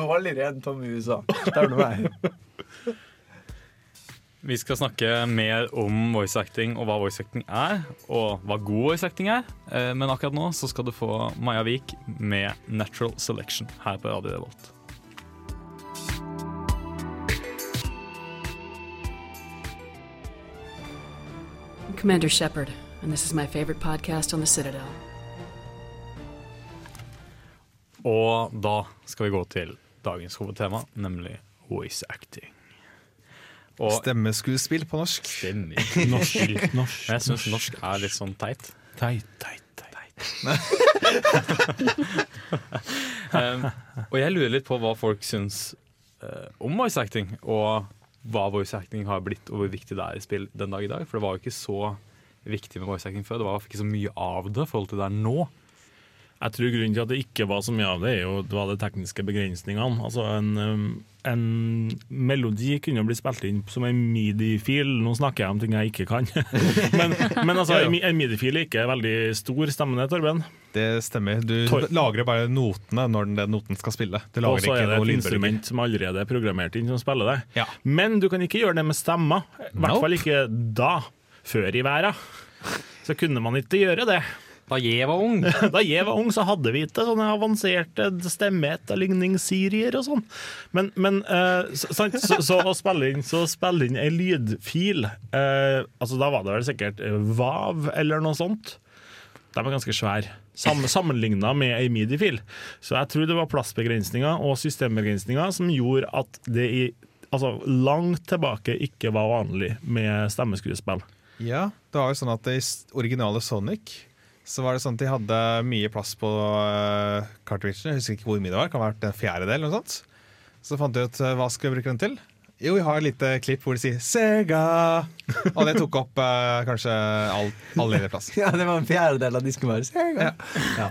Dårligere enn Tommy USA. Der er du [LAUGHS] meg. Vi skal snakke mer om voice acting og hva voice acting er, og hva god voice acting er. Eh, Men akkurat nå så skal du få Maja Vik med 'Natural Selection' her på Radio Revolt. I'm Commander Shepard, and this is my favorite podcast on the Citadel. Og da skal vi gå til dagens hovedtema, nemlig voice acting. Og Stemmeskuespill på norsk. Stemmer. Norsk, norsk, jeg syns norsk er litt sånn teit. Teit, teit, [LAUGHS] um, og jeg lurer litt på hva folk syns uh, om voice acting, og hva voice acting har blitt, og hvor viktig det er i spill den dag i dag. For det var jo ikke så viktig med voice acting før. Det var ikke så mye av det i forhold til det er nå. Jeg tror grunnen til at det ikke var så mye av det, er jo det var de tekniske begrensningene. Altså en, um, en melodi kunne jo bli spilt inn som en midi-fil. Nå snakker jeg om ting jeg ikke kan. [LAUGHS] men, men altså, en en midi-fil er ikke veldig stor, stemmer det, Torben? Det stemmer. Du Tor- lagrer bare notene når den, den noten skal spille. Du Og så er det et instrument som allerede er programmert inn, som spiller det. Men du kan ikke gjøre det med stemmer. I hvert fall ikke da. Før i verden. Så kunne man ikke gjøre det. Da jeg var ung, [LAUGHS] da jeg var ung så hadde vi ikke sånne avanserte stemmeetterligningsserier og sånn. Men, men uh, så, sant, så, så å spille inn, så spille inn ei lydfil uh, altså Da var det vel sikkert eh, Vav eller noe sånt. De er ganske svære. Sam, Sammenligna med ei midi-fil. Så jeg tror det var plassbegrensninger og systembegrensninger som gjorde at det i altså, langt tilbake ikke var vanlig med stemmeskuespill. Ja, det var jo sånn at det originale Sonic så var det sånn at de hadde mye plass på uh, cartridgene. Jeg husker ikke hvor mye det var, kan ha vært en fjerdedel eller noe sånt. Så fant de ut uh, hva skal vi bruke den til. Jo, vi har et lite klipp hvor de sier 'Sega'. Og det tok opp uh, kanskje all, all ledig plass. [LAUGHS] Ja, det var en fjerdedel av disken vår. Sega. Ja.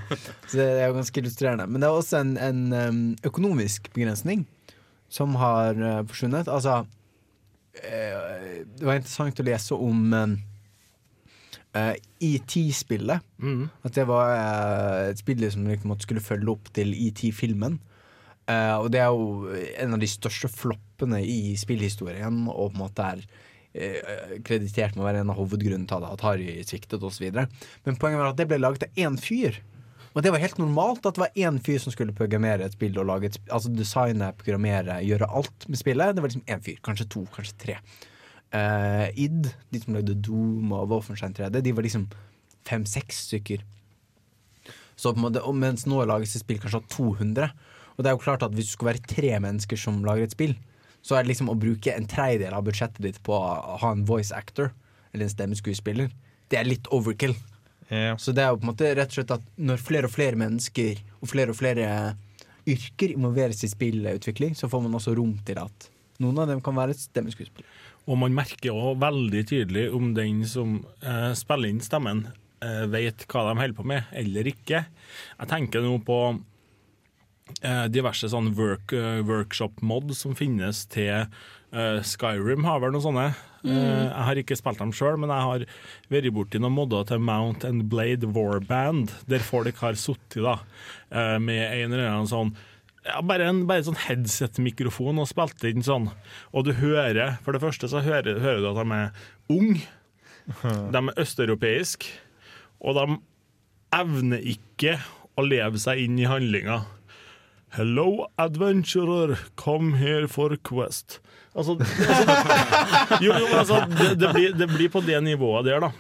Så det er jo ganske illustrerende. Men det er også en, en økonomisk begrensning som har forsvunnet. Altså Det var interessant å lese om um, eh, ET-spillet. At det var uh, et spill som liksom skulle følge opp til ET-filmen. Uh, og det er jo en av de største floppene i spillhistorien, og på en måte er eh, kreditert med å være en av hovedgrunnene til at Atari sviktet osv. Men poenget var at det ble laget av én fyr. Og det var helt normalt at det var én fyr som skulle programmere et spill og lage et altså designe, programmere, gjøre alt med spillet. Det var liksom én fyr. Kanskje to, kanskje tre. Eh, id, de som lagde Doom og Wolfenstein 3D, de var liksom fem-seks stykker. Så på en måte, mens nå lages det spill kanskje av 200. Og det er jo klart at hvis du skal være tre mennesker som lager et spill, så er det liksom å bruke en tredjedel av budsjettet ditt på å ha en voice actor, eller en stemmeskuespiller, det er litt overkill. Så det er jo på en måte rett og slett at når flere og flere mennesker og flere og flere yrker involveres i spillutvikling, så får man også rom til at noen av dem kan være stemmeskuespillere. Og man merker òg veldig tydelig om den som eh, spiller inn stemmen, eh, vet hva de holder på med, eller ikke. Jeg tenker nå på eh, diverse sånn work, eh, workshop-mod som finnes til eh, Skyrim, har vel noen sånne. Mm. Eh, jeg har ikke spilt dem sjøl, men jeg har vært borti noen modder til Mount and Blade Warband, der folk har sittet med en eller annen sånn ja, bare en bare sånn headset-mikrofon og spilte inn sånn. Og du hører, for det første så hører, hører du at de er unge. De er østeuropeiske. Og de evner ikke å leve seg inn i handlinga. Hello, adventurer, come here for quest. Altså, altså [LAUGHS] Jo, jo, altså, det, det, blir, det blir på det nivået der, da.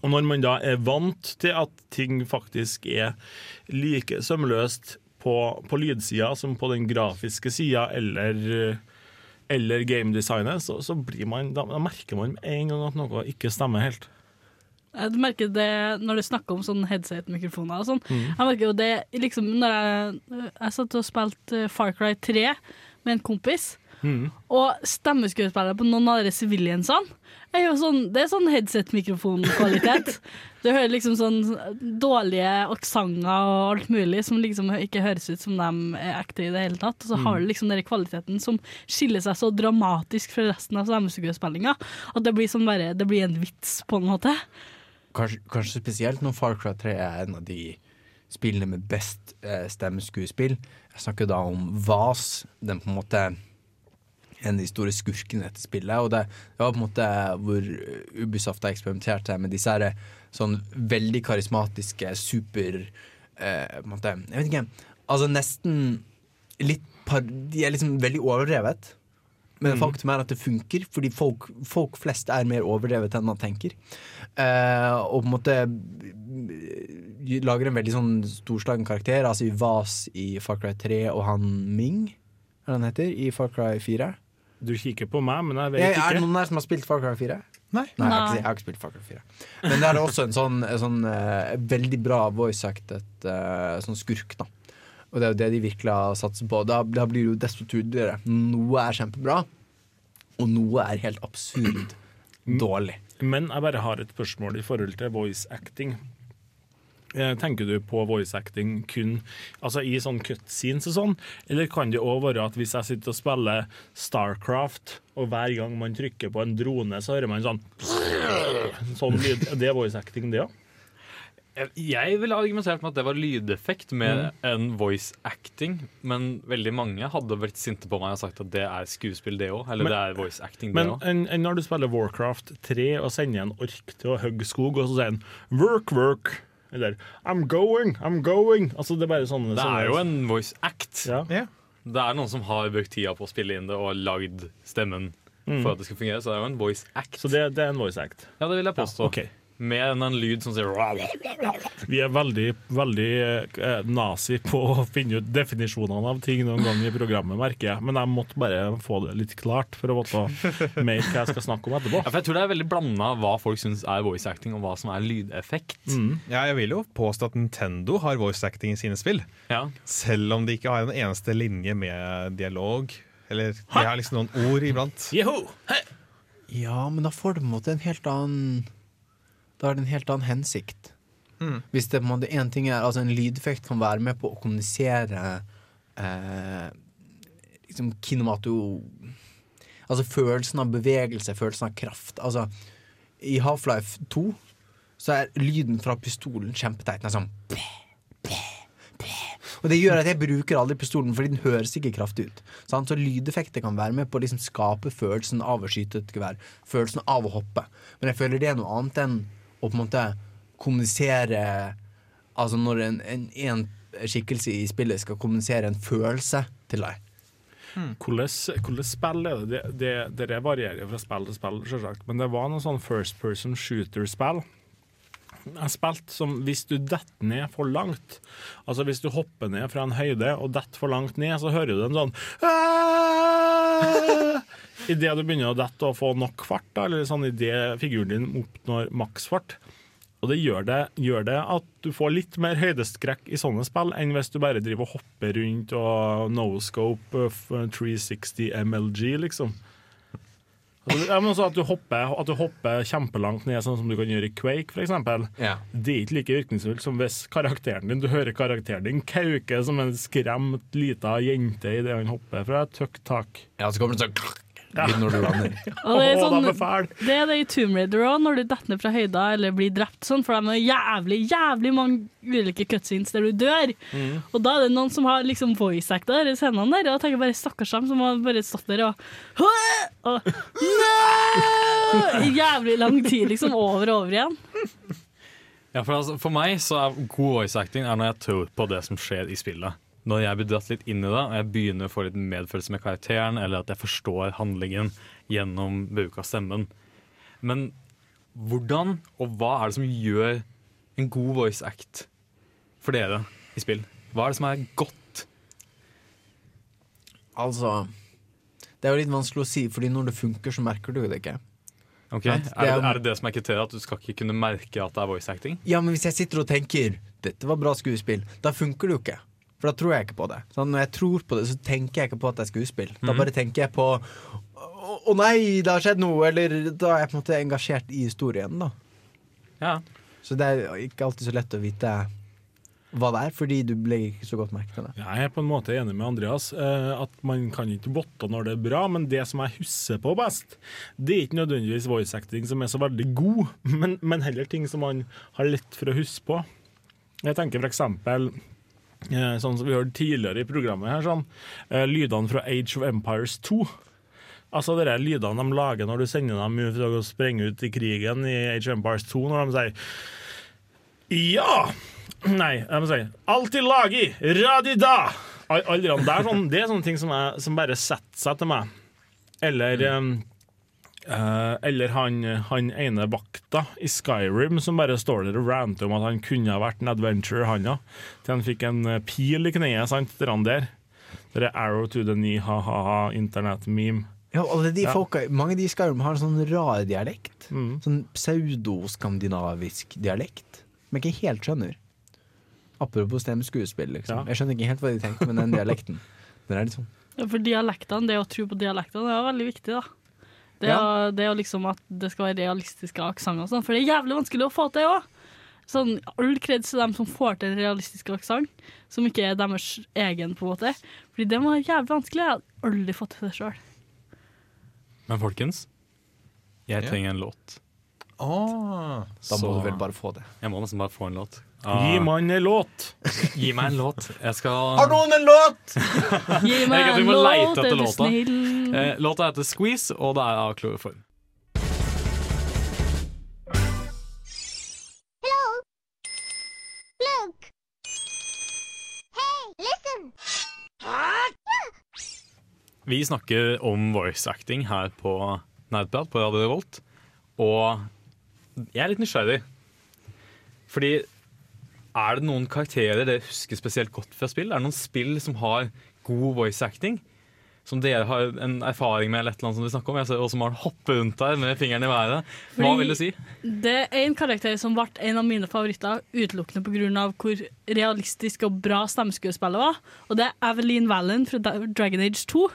Og når man da er vant til at ting faktisk er like sømløst på, på lydsida som på den grafiske sida eller, eller gamedesignet, så, så blir man, da, da merker man med en gang at noe ikke stemmer helt. Du merker det når du snakker om sånn headset-mikrofoner og sånn. Mm. Jeg merker jo det liksom når jeg, jeg satt og spilte Far Cry 3 med en kompis, Mm. og stemmeskuespillere på noen av de civiliansene er jo sånn, det er sånn headset-mikrofonkvalitet. [LAUGHS] Du hører liksom sånn dårlige aksenter og alt mulig som liksom ikke høres ut som de er ekte i det hele tatt. Og så har du liksom den kvaliteten som skiller seg så dramatisk fra resten av stemmeskuespillinga at det blir, sånn bare, det blir en vits, på en måte. Kanskje, kanskje spesielt når Far Cry 3 er en av de spillene med best eh, stemmeskuespill. Jeg snakker da om Vas, den på en måte en av de store skurkene i dette spillet. Og det, det var på en måte hvor Ubisoft har eksperimentert med disse her, sånn veldig karismatiske super eh, på en måte, Jeg vet ikke. Altså nesten litt par, De er liksom veldig overdrevet. Men mm. faktum er at det funker, fordi folk, folk flest er mer overdrevet enn man tenker. Eh, og på en måte lager en veldig sånn storslagen karakter. Altså i Vas i Far Cry 3 og han Ming, hva han heter, i Far Cry 4. Du kikker på meg, men jeg vet ikke. er det noen der som har spilt Far Cry 4? Nei. Nei, jeg, har ikke, jeg har ikke spilt Far Cry 4. Men det er også en sånn, en sånn eh, veldig bra voice-acted uh, sånn skurk, da. Og det er jo det de virkelig har satset på. Da, da blir det jo desto tydeligere. Noe er kjempebra, og noe er helt absurd dårlig. Men jeg bare har et spørsmål i forhold til voice acting. Eh, Tenker du på voice acting kun altså i sånn cutscenes og sånn, eller kan det òg være at hvis jeg sitter og spiller Starcraft, og hver gang man trykker på en drone, så hører man sånn Sånn lyd. Det Er voice acting, det òg? Jeg ville argumentert med at det var lydeffekt mer Mm. enn voice acting. Men veldig mange hadde vært sinte på meg og sagt at det er skuespill, det òg. Eller Men- det er voice acting, det Men òg. enn enn når du spiller Warcraft 3 og sender en ork til å hogge skog, og så sier han 'work, work', eller 'I'm going, I'm going'. Altså Det er bare sånne Det sånne- er jo en voice act. Ja. Det er noen som har brukt tida på å spille inn det og lagd stemmen Mm. for at det skal fungere. Så det er jo en voice act. Så det, det er en voice act? Ja, det vil jeg påstå. Ja, ok. Mer enn en lyd som sier Vi er veldig, veldig eh, nazi på å finne ut definisjonene av ting noen gang i programmet, merker jeg. Men jeg måtte bare få det litt klart for å vite mer hva jeg skal snakke om etterpå. Ja, for jeg tror det er veldig blanda hva folk syns er voice acting, og hva som er lydeffekt. Mm. Ja, jeg vil jo påstå at Nintendo har voice acting i sine spill. Ja. Selv om de ikke har en eneste linje med dialog. Eller de har liksom noen ord iblant. Ja, men da får du på en måte en helt annen Da har det en helt annen hensikt. Mm. Hvis det på en måte en ting er Altså en lydeffekt kan være med på å kommunisere eh, liksom kinemato... Altså følelsen av bevegelse, følelsen av kraft. Altså i Half-Life 2 så er lyden fra pistolen kjempeteit. Den er sånn og det gjør at jeg bruker aldri pistolen, fordi den høres ikke kraftig ut. Sant? Så lydeffekter kan være med på å liksom skape følelsen av å skyte et gevær. Følelsen av å hoppe. Men jeg føler det er noe annet enn å på en måte kommunisere Altså når en, en, en skikkelse i spillet skal kommunisere en følelse til deg. Hvordan, hvordan spill er det? Det, det? det varierer fra spill til spill, selvsagt. Men det var noe sånn first person shooter-spill. Jeg spilt som hvis du detter ned for langt. Altså Hvis du hopper ned fra en høyde og detter for langt ned, så hører du en sånn Idet du begynner å dette og få nok fart, da, eller sånn idet figuren din oppnår maksfart. Og det gjør, det gjør det at du får litt mer høydeskrekk i sånne spill enn hvis du bare driver og hopper rundt og no-scope 360 MLG, liksom. Altså, men også at, du hopper, at du hopper kjempelangt ned, sånn som du kan gjøre i Quake, f.eks. Ja. Det er ikke like virkningsfullt som hvis karakteren din, du hører karakteren din kauke som en skremt lita jente idet han hopper fra et høyt tak. Ja, så kommer det sånn når du lander. [LAUGHS] Og det, er sånn, de er det er det i Tomb Raider òg, når du detter ned fra høyda eller blir drept sånn, for de er jævlig, jævlig mange ulike cutscenes der du dør. Mm. Og da er det noen som har liksom voice acta de scenene der, og jeg tenker bare stakkars dem som har bare stått der og, og Nei! Jævlig lang tid, liksom, over og over igjen. Ja, for, altså, for meg så er god voice acting er når jeg tror på det som skjer i spillet. Når jeg blir dratt litt inn i det, og jeg begynner å få litt medfølelse med karakteren, eller at jeg forstår handlingen gjennom bruk av stemmen. Men hvordan og hva er det som gjør en god voice act for dere i spill? Hva er det som er godt? Altså Det er jo litt vanskelig å si, Fordi når det funker, så merker du det ikke. Ok, Sant? er, det, er det det som er kriteriet? At du skal ikke kunne merke at det er voice acting? Ja, men hvis jeg sitter og tenker Dette var bra skuespill, da funker det jo ikke. For da tror jeg ikke på det. Sånn, når jeg tror på det, så tenker jeg ikke på at det er skuespill. Da Mhm. bare tenker jeg på Å å nei, det har skjedd noe! Eller da er jeg på en måte engasjert i historien, da. Ja. Så det er ikke alltid så lett å vite hva det er, fordi du ble ikke så godt merke til det. Jeg er på en måte enig med Andreas. eh, At man kan ikke votte når det er bra, men det som jeg husker på best, det er ikke nødvendigvis voice acting som er så veldig god, men, men heller ting som man har lett for å huske på. Jeg tenker for eksempel sånn som vi hørte tidligere i programmet her, sånn, eh, lydene fra Age of Empires 2. Altså de er lydene de lager når du sender dem ut å sprenge ut i krigen i Age of Empires 2, når de sier Ja! [CLEARS THROAT] Nei, de sier si Alltid lagi! Radida! Aldri, det, er der, sånn, det er sånne ting som, er, som bare setter seg til meg. Eller um, eh, Eller han, han ene vakta i Skyrim som bare står der og ranter om at han kunne ha vært en adventurer, han ja. Til han fikk en eh, pil i kneet, sant, der han der. Det er arrow to the knee, ha-ha-ha, internett-meme. Ja, alle de Ja. folka, Mange av de i Skyrim har en sånn rar dialekt. Mm. Sånn pseudoskandinavisk dialekt. Som jeg ikke helt skjønner. Apropos det med skuespill, liksom. Ja. Jeg skjønner ikke helt hva de tenker med den dialekten. [LAUGHS] Den er litt sånn Ja, For dialektene, det å tro på dialektene, det er veldig viktig, da. Det er, det er jo liksom at det skal være realistiske aksenter og sånn, for det er jævlig vanskelig å få til òg. Sånn, all kreds til dem som får til en realistisk aksent, som ikke er deres egen, på en måte. Fordi det må være jævlig vanskelig. Jeg har aldri fått til det sjøl. Men folkens, jeg trenger en låt. Åh. Da må du vel bare få det. Jeg må nesten bare få en låt. Gi meg en låt! Gi meg en låt. Jeg skal Har noen en låt?! Gi meg en låt, er du låta. snill. Eh, låta heter Squeeze, og det er av kloroform. Look! Hey, listen! Vi snakker om voice acting her på Nerdprat på Radio Revolt, og jeg er litt nysgjerrig. Fordi er det noen karakterer dere husker spesielt godt fra spill? Er det noen spill som har god voice acting? Som dere har en erfaring med, eller et som vi snakker om? Jeg ser også Maren hoppe rundt der med fingeren i været. Hva Fordi- vil du si? Det er en karakter som ble en av mine favoritter utelukkende pga. hvor realistisk og bra stemmeskuespillet var. Og det er Evelyn Valen fra Dragon Age 2.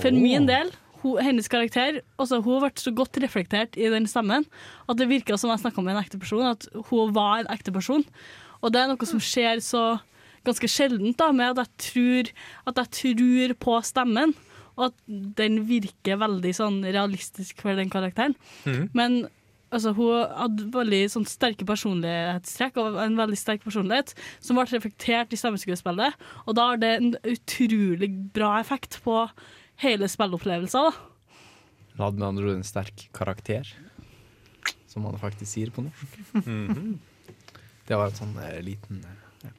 For oh. min del, hun, hennes karakter også, Hun har vært så godt reflektert i den stemmen at det virka som jeg snakka med en ekte person. At hun var en ekte person. Og det er noe som skjer så ganske sjeldent, da, med at jeg tror, at jeg tror på stemmen. Og at den virker veldig sånn realistisk for den karakteren. Mm. Men altså, hun hadde veldig sånn sterke personlighetstrekk og en veldig sterk personlighet som ble reflektert i stemmeskuespillet. Og da har det en utrolig bra effekt på hele spilleopplevelsen. da. hadde med andre ord en sterk karakter, som man faktisk sier på norsk. Mhm. Det var en sånn eh, liten eh, ja.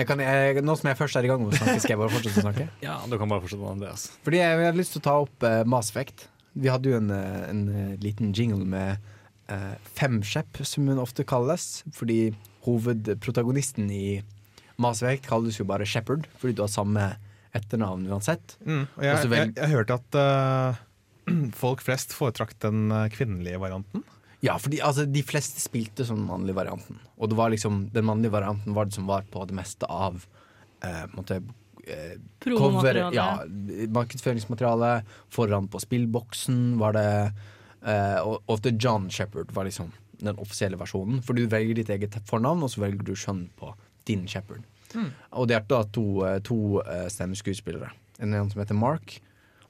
jeg kan, jeg, Nå som jeg først er i gang med å snakke, skal jeg bare fortsette å snakke? [LAUGHS] Ja, du kan bare fortsette med Andreas. Fordi jeg, jeg hadde lyst til å ta opp uh, Mass Effect. Vi hadde jo en, eh, en eh, liten jingle med uh, Femskjepp, som hun ofte kalles. Fordi hovedprotagonisten i Mass Effect kalles jo bare Shepherd, fordi du har samme etternavn uansett. Mm, og jeg, jeg, jeg hørte at uh, [CLEARS THROAT] folk flest foretrakk den eh, kvinnelige varianten. Ja, fordi altså, de fleste spilte som den mannlige varianten. Og det var liksom, den mannlige varianten var det som var på det meste av eh, måtte, eh, cover- Ja, markedsføringsmateriale. Foran på spillboksen var det eh, og, ofte John Shepherd var liksom den offisielle versjonen. For du velger ditt eget fornavn, og så velger du skjønn på din Shepherd. Mm. Og det er da to, eh, to eh, stemmeskuespillere. En en som heter Mark,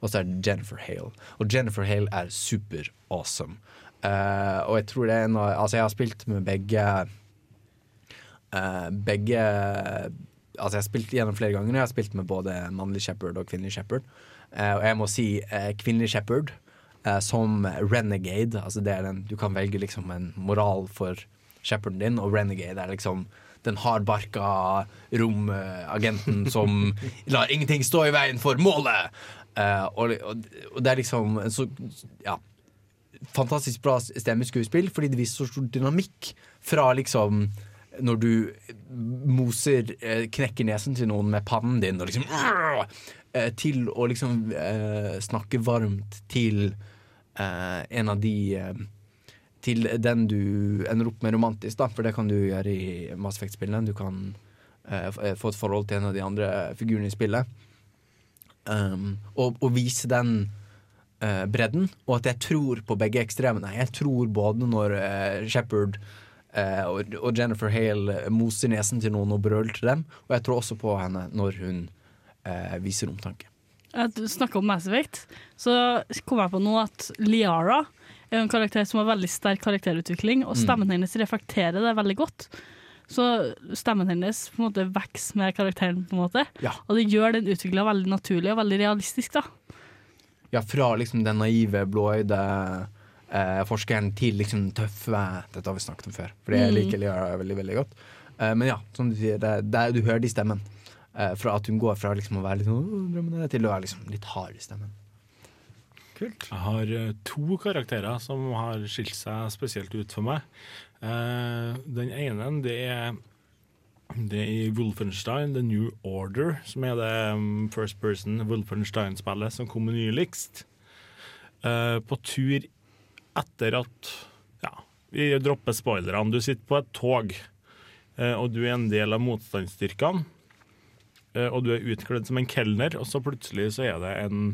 og så er det Jennifer Hale. Og Jennifer Hale er super awesome. Eh, og jeg tror det er noe Altså, jeg har spilt med begge uh, Begge Altså, jeg har spilt gjennom flere ganger. Jeg har spilt med både mannlig shepherd og kvinnelig shepherd. Uh, og jeg må si kvinnelig shepherd som renegade. Altså, det er den Du kan velge liksom en moral for shepherden din, og renegade er liksom den hardbarka romagenten som [LAUGHS] lar ingenting stå i veien for målet! Og, og, og det er liksom så Ja fantastisk bra stemmeskuespill, fordi det viser så stor dynamikk fra liksom når du moser, eh, knekker nesen til noen med pannen din, og liksom eh, Til å liksom eh, snakke varmt til en av de Til den du ender opp med romantisk, da, for det kan du gjøre i Mass Effect-spillene. Du kan få et forhold til en av de andre figurene i spillet. Um, og, og vise den eh, bredden, og at jeg tror på begge ekstremene. Jeg tror både når uh, Shepherd eh, og, og Jennifer Hale moser nesen til noen og brøler til dem, og jeg tror også på henne når hun eh, viser omtanke. Du snakker om Mass Effect, så kom jeg på nå at Liara er en karakter som har veldig sterk karakterutvikling, og Mm. stemmen hennes reflekterer det veldig godt. Så stemmen hennes på en måte vokser med karakteren, på en måte. Ja. og det gjør den utvikla veldig naturlig og veldig realistisk. da. Ja, fra liksom den naive, blåøyde eh, forskeren til liksom den tøffe Dette har vi snakket om før, for det Mm. liker Liara veldig, veldig godt. Eh, men ja, som du sier, det, det, du hører det i stemmen. Eh, fra at hun går fra liksom å være litt sånn «Åh, drømmende til å være liksom litt hard i stemmen. Kult. Jeg har eh, to karakterer som har skilt seg spesielt ut for meg. Eh, den ene det er, det er i Wolfenstein The New Order, som er det um, first person Wolfenstein-spillet som kom nyligst. Eh, på tur etter at Ja, vi dropper spoilerne. Du sitter på et tog, eh, og du er en del av motstandsstyrkene. Eh, og du er utkledd som en kelner, og så plutselig så er det en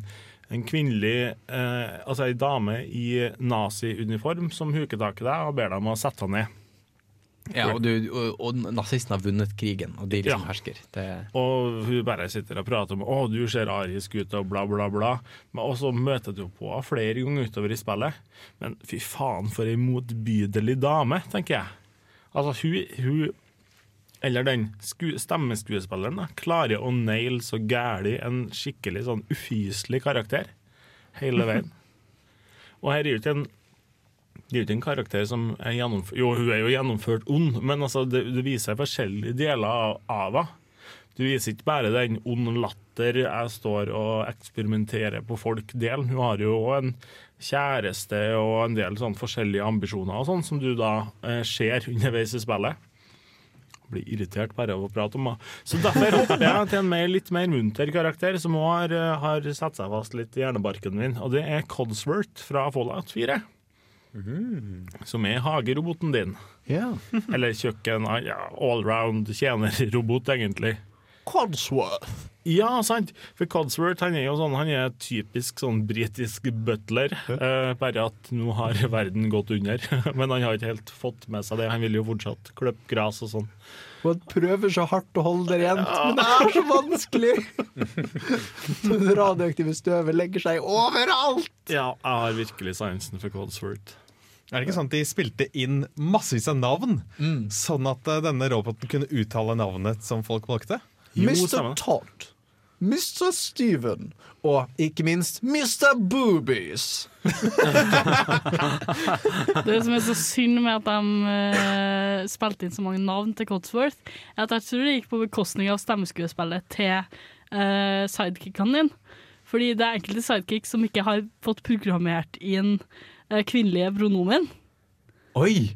en kvinnelig Altså ei dame i nazi-uniform som huker tak i deg og ber deg om å sette deg ned. Ja, og, du, og, og nazistene har vunnet krigen, og de liksom Ja. hersker. Det, Og hun bare sitter og prater om å, du ser arisk ut og bla, bla, bla. Men også møter du på henne flere ganger utover i spillet. Men fy faen, for ei motbydelig dame, tenker jeg. Altså, hun, hun eller den sku, stemmeskuespilleren da, klarer å naile så gæli en skikkelig sånn ufyselig karakter hele veien. [LAUGHS] Og her er jo ikke en det er jo ikke en karakter som er gjennomført Jo, hun er jo gjennomført ond, men altså, det, det viser forskjellige deler av, henne. Du viser ikke bare den ond latter jeg står og eksperimenterer på folk-delen. Hun har jo òg en kjæreste og en del sånn forskjellige ambisjoner og sånn, som du da eh, ser underveis i spillet. Blir irritert bare av å prate om henne. Så derfor hopper jeg til en mer, litt mer munter karakter, som òg har, eh, har satt seg fast litt i hjernebarken min, og det er Codsworth fra Fallout 4. Som er hageroboten din. Yeah. [LAUGHS] Eller kjøkken, ja, allround tjenerrobot, egentlig. Codsworth. Ja, sant. For Codsworth han er jo sånn, han er typisk sånn britisk butler. Eh, bare at nå har [LAUGHS] verden gått under. [LAUGHS] Men han har ikke helt fått med seg det. Han vil jo fortsatt klippe gress og sånn. Man prøver så hardt å holde det rent, ja. men det er så vanskelig! Det radioaktive støvet legger seg overalt! Ja, jeg har virkelig sansen for Codsworth. Er det ikke sånn at de spilte inn massevis av navn, sånn at eh, denne roboten kunne uttale navnet som folk valgte? Mr. Todd. Mr. Steven. Og ikke minst Mr. Boobies. [LAUGHS] Det som er så synd med at de uh, spilte inn så mange navn til Codsworth, er at jeg tror det gikk på bekostning av stemmeskuespillet til uh, sidekickene dine. Fordi det er enkelte sidekicks som ikke har fått programmert inn uh, kvinnelige pronomen. Oi!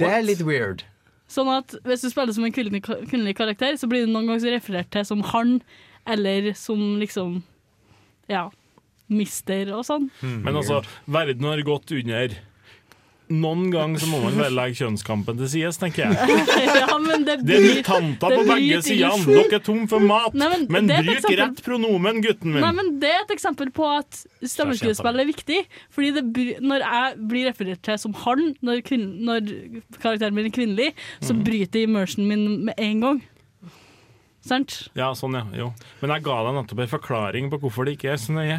Det er litt weird. Sånn at hvis du spiller som en kvinnelig, kvinnelig karakter, så blir det noen ganger referert til som han, eller som liksom Ja, mister og sånn. Men altså, verden har gått under. Noen gang så må man vel legge kjønnskampen til side, tenker jeg. [LAUGHS] ja, men det, Det er mutanter på begge sider. Dere er tom for mat, Nei, men men bruk eksempel- rett pronomen, gutten min. Nei, men Det er et eksempel på at stemmeskuespill er viktig. Fordi det, Når jeg blir referert til som han, når, kvinn, når karakteren min er kvinnelig, så Mhm. bryter immersionen min med en gang. Sant? Ja, sånn, ja. Jo. Men jeg ga deg nettopp en forklaring på hvorfor det ikke er så nøye.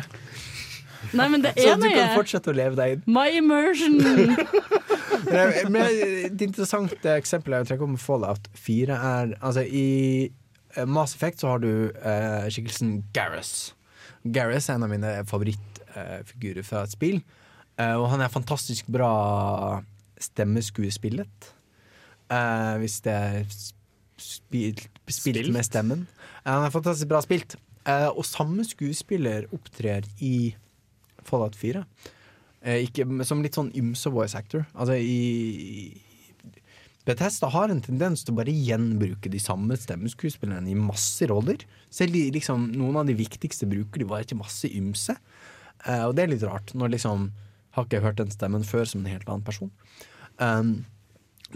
Nei, men det Så er du kan fortsette å leve deg inn. My immersion! [LAUGHS] Men et interessant eksempel jeg vil trekke opp med Fallout 4 er Altså, i eh, Mass Effect så har du eh, skikkelsen Gareth. Gareth er en av mine favorittfigurer fra et spill. Eh, og han er fantastisk bra stemmeskuespillet. Eh, hvis det er spilt, spilt Spilt? med stemmen. Eh, han er fantastisk bra spilt. Eh, og samme skuespiller opptrer i Fallout 4. Eh, ikke, som litt sånn ymse voice actor. Altså i Bethesda har en tendens til å bare gjenbruke de samme stemmeskuespillerne i masse roller. Selv de, liksom, noen av de viktigste bruker de bare til masse ymse. Eh, og det er litt rart, når liksom har ikke hørt den stemmen før som en helt annen person. Um,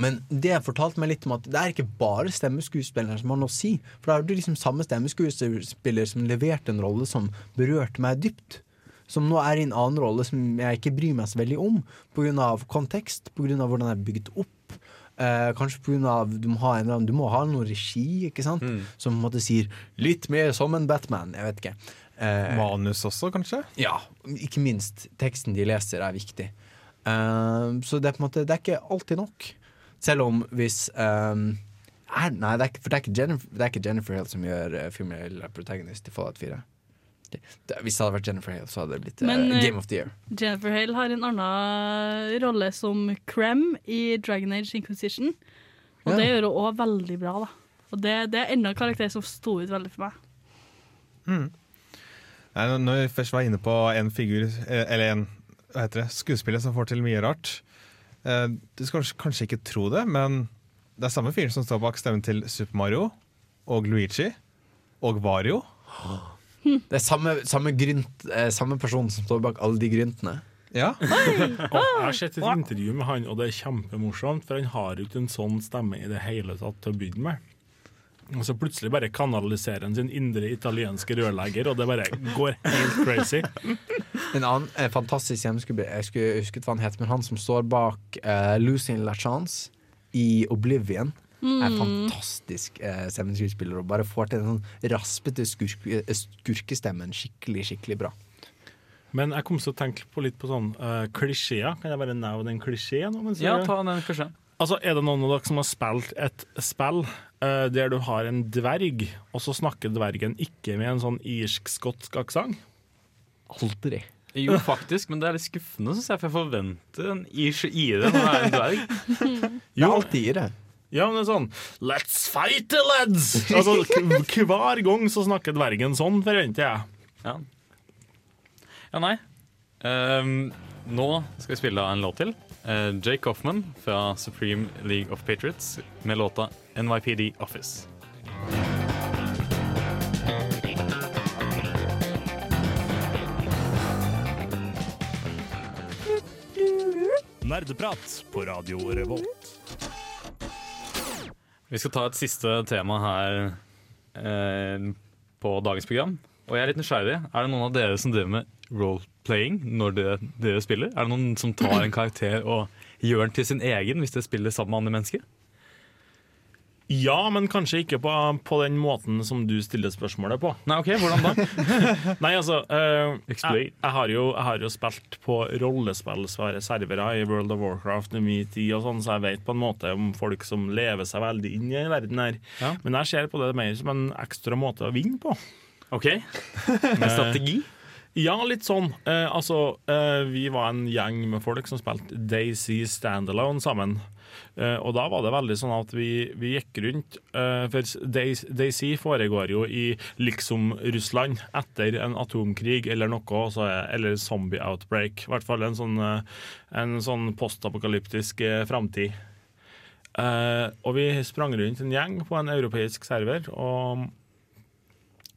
men det fortalte meg litt om at det er ikke bare stemmeskuespilleren som har noe å si. For da er det liksom samme stemmeskuespiller som leverte en rolle som berørte meg dypt. Som nå er i en annen rolle som jeg ikke bryr meg så veldig om, pga. kontekst, pga. hvordan det er bygd opp. Eh, kanskje pga. du må ha en eller annen Du må ha noe regi, ikke sant? Som på en måte sier 'litt mer som en Batman'. Jeg vet ikke. Eh, Manus også, kanskje? ja, ikke minst. Teksten de leser, er viktig. Eh, så det er på en måte Det er ikke alltid nok. Selv om hvis eh, Nei, det er, ikke- for det er ikke Jennifer, det er ikke Jennifer Hill som gjør uh, female protagonist i Fallout 4. Hvis det hadde vært Jennifer Hale, så hadde det blitt eh, Men, uh, Game of the Year. Jennifer Hale har en annen rolle som Krem i Dragon Age Inquisition. Og Ja. det gjør hun òg veldig bra. da Og det, det er enda en karakter som sto ut veldig for meg. Nei, når- vi først var inne på en figur, eh, eller en hva heter det, skuespiller som får til mye rart eh, Du skal kanskje ikke tro det, men det er samme fyren som står bak stemmen til Super Mario og Luigi og Vario. [GASPS] Det er samme, samme, grynt, eh, samme person som står bak alle de gryntene. Ja. Og jeg har sett et intervju med han, og det er kjempemorsomt, for han har jo ikke en sånn stemme i det hele tatt til å begynne med. Og så plutselig bare kanaliserer han sin indre italienske rørlegger, og det bare går helt crazy. En annen eh, fantastisk hjemmeskuespiller, jeg skulle husket hva han heter, men han som står bak Losing La Chance i Oblivion. Er Mm. fantastisk eh, stemmeskuespiller og bare får til den sånn raspete skurke, eh, skurkestemmen skikkelig, skikkelig bra. Men jeg kom til å tenke på litt på sånn uh, klisjeer. Kan jeg bare nevne en klisjé? nå, mens Ja, jeg- ta den klisjeen. Altså, Er det noen av dere som har spilt et spill uh, der du har en dverg, og så snakker dvergen ikke med en sånn irsk-skotsk aksent? Aldri. Jo, faktisk, men det er litt skuffende, syns jeg, for jeg forventer en irsk ire når det er en dverg. [LAUGHS] Det er alltid ire. Ja, men det er sånn Let's fight the lads! Altså, hver gang så snakker dvergen sånn, forventer jeg. Ja, ja nei. Ehm, nå skal vi spille en låt til. Eh, Jake Hoffman fra Supreme League of Patriots med låta NYPD Office. Nerdeprat på Radio Revolt. Vi skal ta et siste tema her eh, på dagens program. Og jeg er litt nysgjerrig. Er det noen av dere som driver med role-playing når dere, dere spiller? Er det noen som tar en karakter og gjør den til sin egen hvis dere spiller sammen med andre mennesker? Ja, men kanskje ikke på, på den måten som du stiller spørsmålet på. Nei, ok, hvordan da? [LAUGHS] Nei, altså uh, jeg, jeg, har jo, jeg har jo spilt på rollespillsvære servere i World of Warcraft i min tid og sånn, så jeg vet på en måte om folk som lever seg veldig inn i den verden her. Ja. Men jeg ser på det mer som en ekstra måte å vinne på. Ok, Med strategi? Ja, litt sånn. Eh, altså, eh, vi var en gjeng med folk som spilte Daisy Standalone sammen. Eh, og da var det veldig sånn at vi, vi gikk rundt eh, For Daisy foregår jo i liksom Russland etter en atomkrig eller noe, er- eller zombie outbreak. I hvert fall en sånn, eh, sånn postapokalyptisk framtid. Og vi sprang rundt en gjeng på en europeisk server, og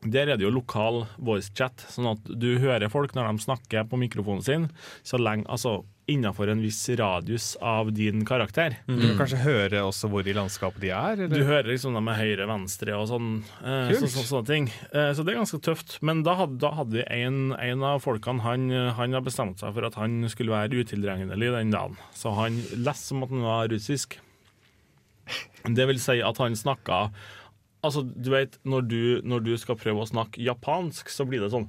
der er det jo lokal voicechat, sånn at du hører folk når de snakker på mikrofonen sin, så lenge, altså innenfor en viss radius av din karakter. Du kan kanskje høre også hvor i landskapet de er? Du hører liksom dem med høyre, venstre og sånn, eh, så, så, sånne ting. Eh, så det er ganske tøft. Men da hadde, da hadde vi en, en av folkene han, han har bestemt seg for at han skulle være utilregnelig den dagen. Så han leste som at han var russisk. Det vil si at han snakka Altså, du vet, når du, når du skal prøve å snakke japansk, så blir det sånn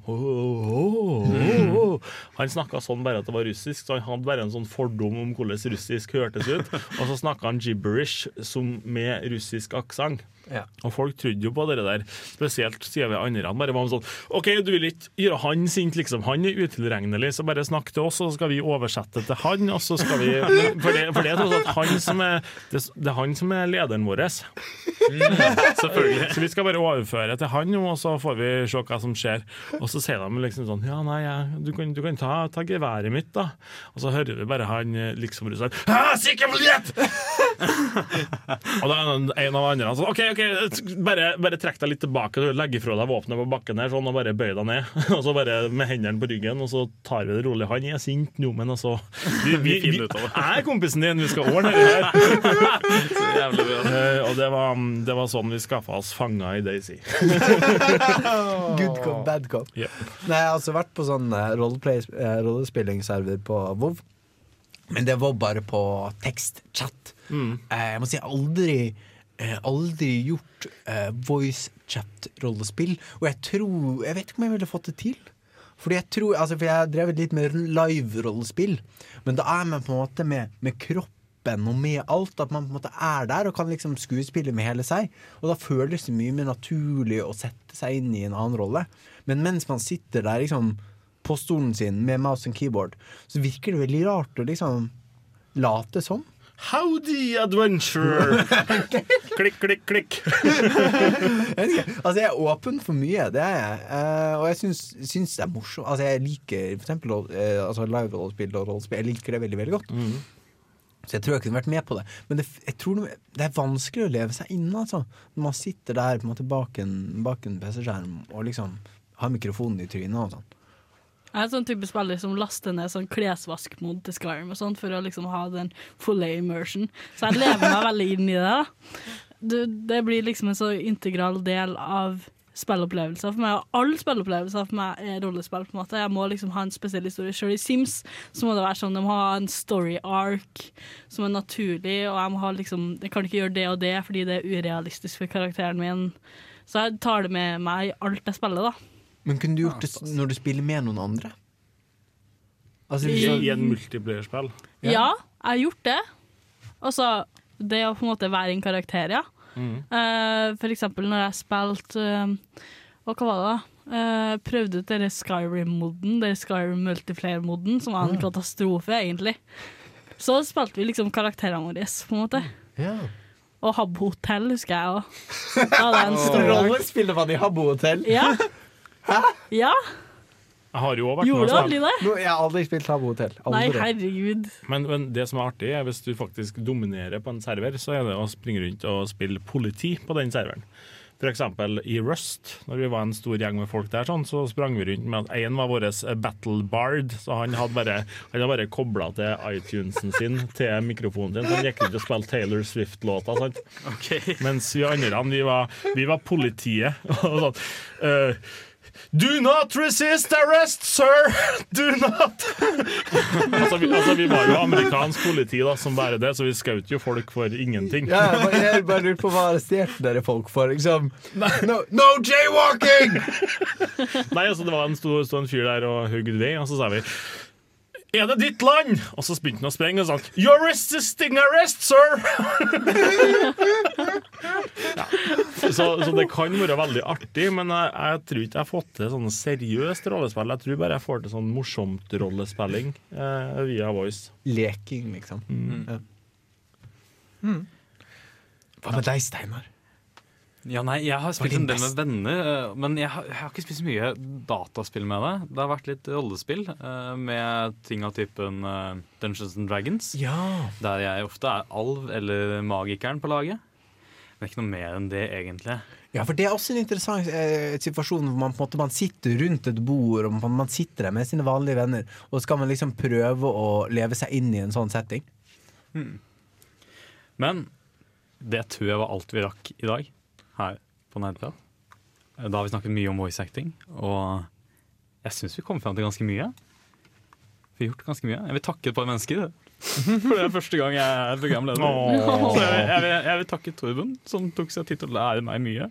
Han snakka sånn bare at det var russisk, så han hadde bare en sånn fordom om hvordan russisk hørtes ut. Og så snakka han gibberish som med russisk aksent. Ja. Og folk trodde jo på det der, spesielt siden vi andre bare var sånn OK, du vil ikke gjøre han sint, liksom. Han er utilregnelig, så bare snakk til oss, og så skal vi oversette til han, og så skal vi [LAUGHS] For det, for det er tross alt han som er det, det er han som er lederen vår. selvfølgelig. Så vi skal bare overføre til han, og så får vi se hva som skjer. Og så sier de liksom sånn Ja, nei, ja, du kan, du kan ta, ta geværet mitt, da. Og så hører vi bare han eh, liksom russeren «Ah, sikker biljett! [LAUGHS] og da er en, en av andre sånn OK, OK, bare, bare trekk deg litt tilbake. Legg fra deg våpenet på bakken her sånn, og bare bøy deg ned. [LAUGHS] og så bare med hendene på ryggen, og så tar vi det rolig. Han er sint nå, men altså Vi, vi, vi, finner ut av det. jeg er kompisen din, vi skal ordne det her. [LAUGHS] Så jævlig bra. Uh, og det var, det var sånn vi skaffa oss fanger i Daisy. Good cop, bad cop. Yeah. Nei, jeg har altså vært på sånn eh, eh, rollespillingsserver på Vov, Men det var bare på tekst, chat. Mm. Eh, jeg må si aldri eh, aldri gjort uh, voice chat-rollespill. Og jeg tror Jeg vet ikke om jeg ville fått det til. Fordi jeg tror, altså for jeg har drevet litt med live-rollespill, men da er man på en måte med, med kroppen og med alt. At man på en måte er der og kan liksom skuespille med hele seg. Og da føles det mye mer naturlig å sette seg inn i en annen rolle. Men mens man sitter der liksom på stolen sin med mouse and keyboard, så virker det veldig rart å liksom late som. Howdy, adventure! [LAUGHS] klikk, klikk, klikk. Altså, jeg er åpen for mye, det er jeg. Uh, og jeg syns, syns det er morsomt. Altså, jeg liker for eksempel uh, altså, live-rollespill og rollespill. Jeg liker det veldig, veldig godt. Så jeg tror jeg kunne vært med på det. Men det, jeg tror det, det er vanskelig å leve seg inn, altså. Når man sitter der på en måte bak en, bak en PC-skjerm og liksom har mikrofonen i trynet og sånn. Jeg er sånn type spiller som laster ned sånn klesvaskmod til Skyrim og sånn for å liksom ha den fulle immersion. Så jeg lever meg veldig inn i det. da. du, det blir liksom en så integral del av spillopplevelser for meg. Og alle spillopplevelser for meg er rollespill. på en måte Jeg må liksom ha en spesiell historie. Selv i Sims så må det være sånn de må ha en story arc som er naturlig, og jeg må ha liksom Jeg kan ikke gjøre det og det fordi det er urealistisk for karakteren min. Så jeg tar det med meg i alt jeg spiller, da. Men kunne du gjort det når du spiller med noen andre? Altså, I, I en multiplayerspill. Ja, jeg har gjort det. Altså det å på en måte være en karakter, ja. Mm. Uh, for eksempel når jeg spilte uh, Og hva var det? da? Uh, prøvde ut denne Skyrim-moden, den Skyrim multiplayer-moden, som var en katastrofe, egentlig. Så spilte vi liksom karakterene våre, på en måte. Og Habbo Hotel husker jeg òg. [LAUGHS] Ja, det er en stor Rollespiller man i Habbo hotell? Ja. [LAUGHS] Ja. Jeg har jo også vært Gjorde med du aldri det? Nå, jeg har aldri spilt Tabu Hotel. Aldri. Nei, herregud. Men, men det som er artig, er hvis du faktisk dominerer på en server, så er det å springe rundt og spille politi på den serveren. For eksempel i Rust, når vi var en stor gjeng med folk der, sånn, så sprang vi rundt med at en var vår battle bard, så han hadde bare, han hadde bare kobla til iTunesen sin til mikrofonen sin, så han gikk rundt og spilte Taylor Swift-låta. Okay. Mens vi andre vi var, vi var politiet. og sånn, eh, Do not resist arrest, sir! [LAUGHS] Do not! altså, vi, altså, vi var jo amerikansk politi da, som bare det, så vi skjøt jo folk for ingenting. Ja, jeg bare- lurer på hva arresterte dere folk for? Liksom. No, no jaywalking! Nei, altså det var en stor, stor en fyr der og hugde det, og så sa vi er det ditt land? Og så begynte han å sprenge og sa You're resisting arrest, sir! ja. så, så det kan være veldig artig, men jeg, jeg tror ikke jeg har fått til sånn seriøst rollespill. Jeg tror bare jeg får til sånn morsomt rollespilling eh, via voice. Leking, liksom. Mm. Mm. Hva med deg, Steinar? Ja, nei, jeg har spilt en del med venner, eh, men jeg har, jeg har ikke spilt så mye dataspill med det. Det har vært litt rollespill eh, med ting av typen eh, Dungeons and Dragons. Ja. Der jeg ofte er alv eller magikeren på laget. Men ikke noe mer enn det, egentlig. Ja, for det er også en interessant eh, situasjon hvor man på en måte man sitter rundt et bord og man, man sitter der med sine vanlige venner, og så skal man liksom prøve å leve seg inn i en sånn setting. Hmm. Men det tror jeg var alt vi rakk i dag her på Nerdeprat. Da har vi snakket mye om voice acting, og jeg syns vi kom fram til ganske mye. Vi har gjort ganske mye. Jeg vil takke et par mennesker. [LAUGHS] For det er første gang jeg er programleder. Så jeg, vil- jeg, vil, jeg vil takke Torben, som tok seg tid til å lære meg mye.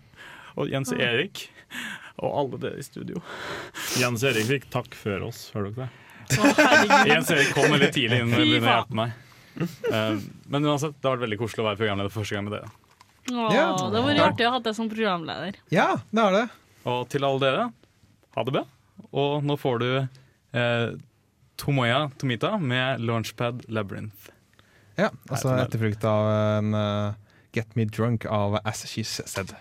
Og Jens Erik. Og alle dere i studio. Jens Erik fikk takk før oss, hører dere det? herregud. Jens Erik kom veldig tidlig inn og begynte å hjelpe meg. Eh, men uansett, det har vært veldig koselig å være programleder første gang med dere. Åh, Ja. Det var artig å ha deg som programleder. Ja, det er det. Og til alle dere, ha det bra. Og nå får du eh, Tomoya Tomita med Launchpad Labyrinth. Ja, altså etterfulgt av en uh, Get Me Drunk av As She's Said.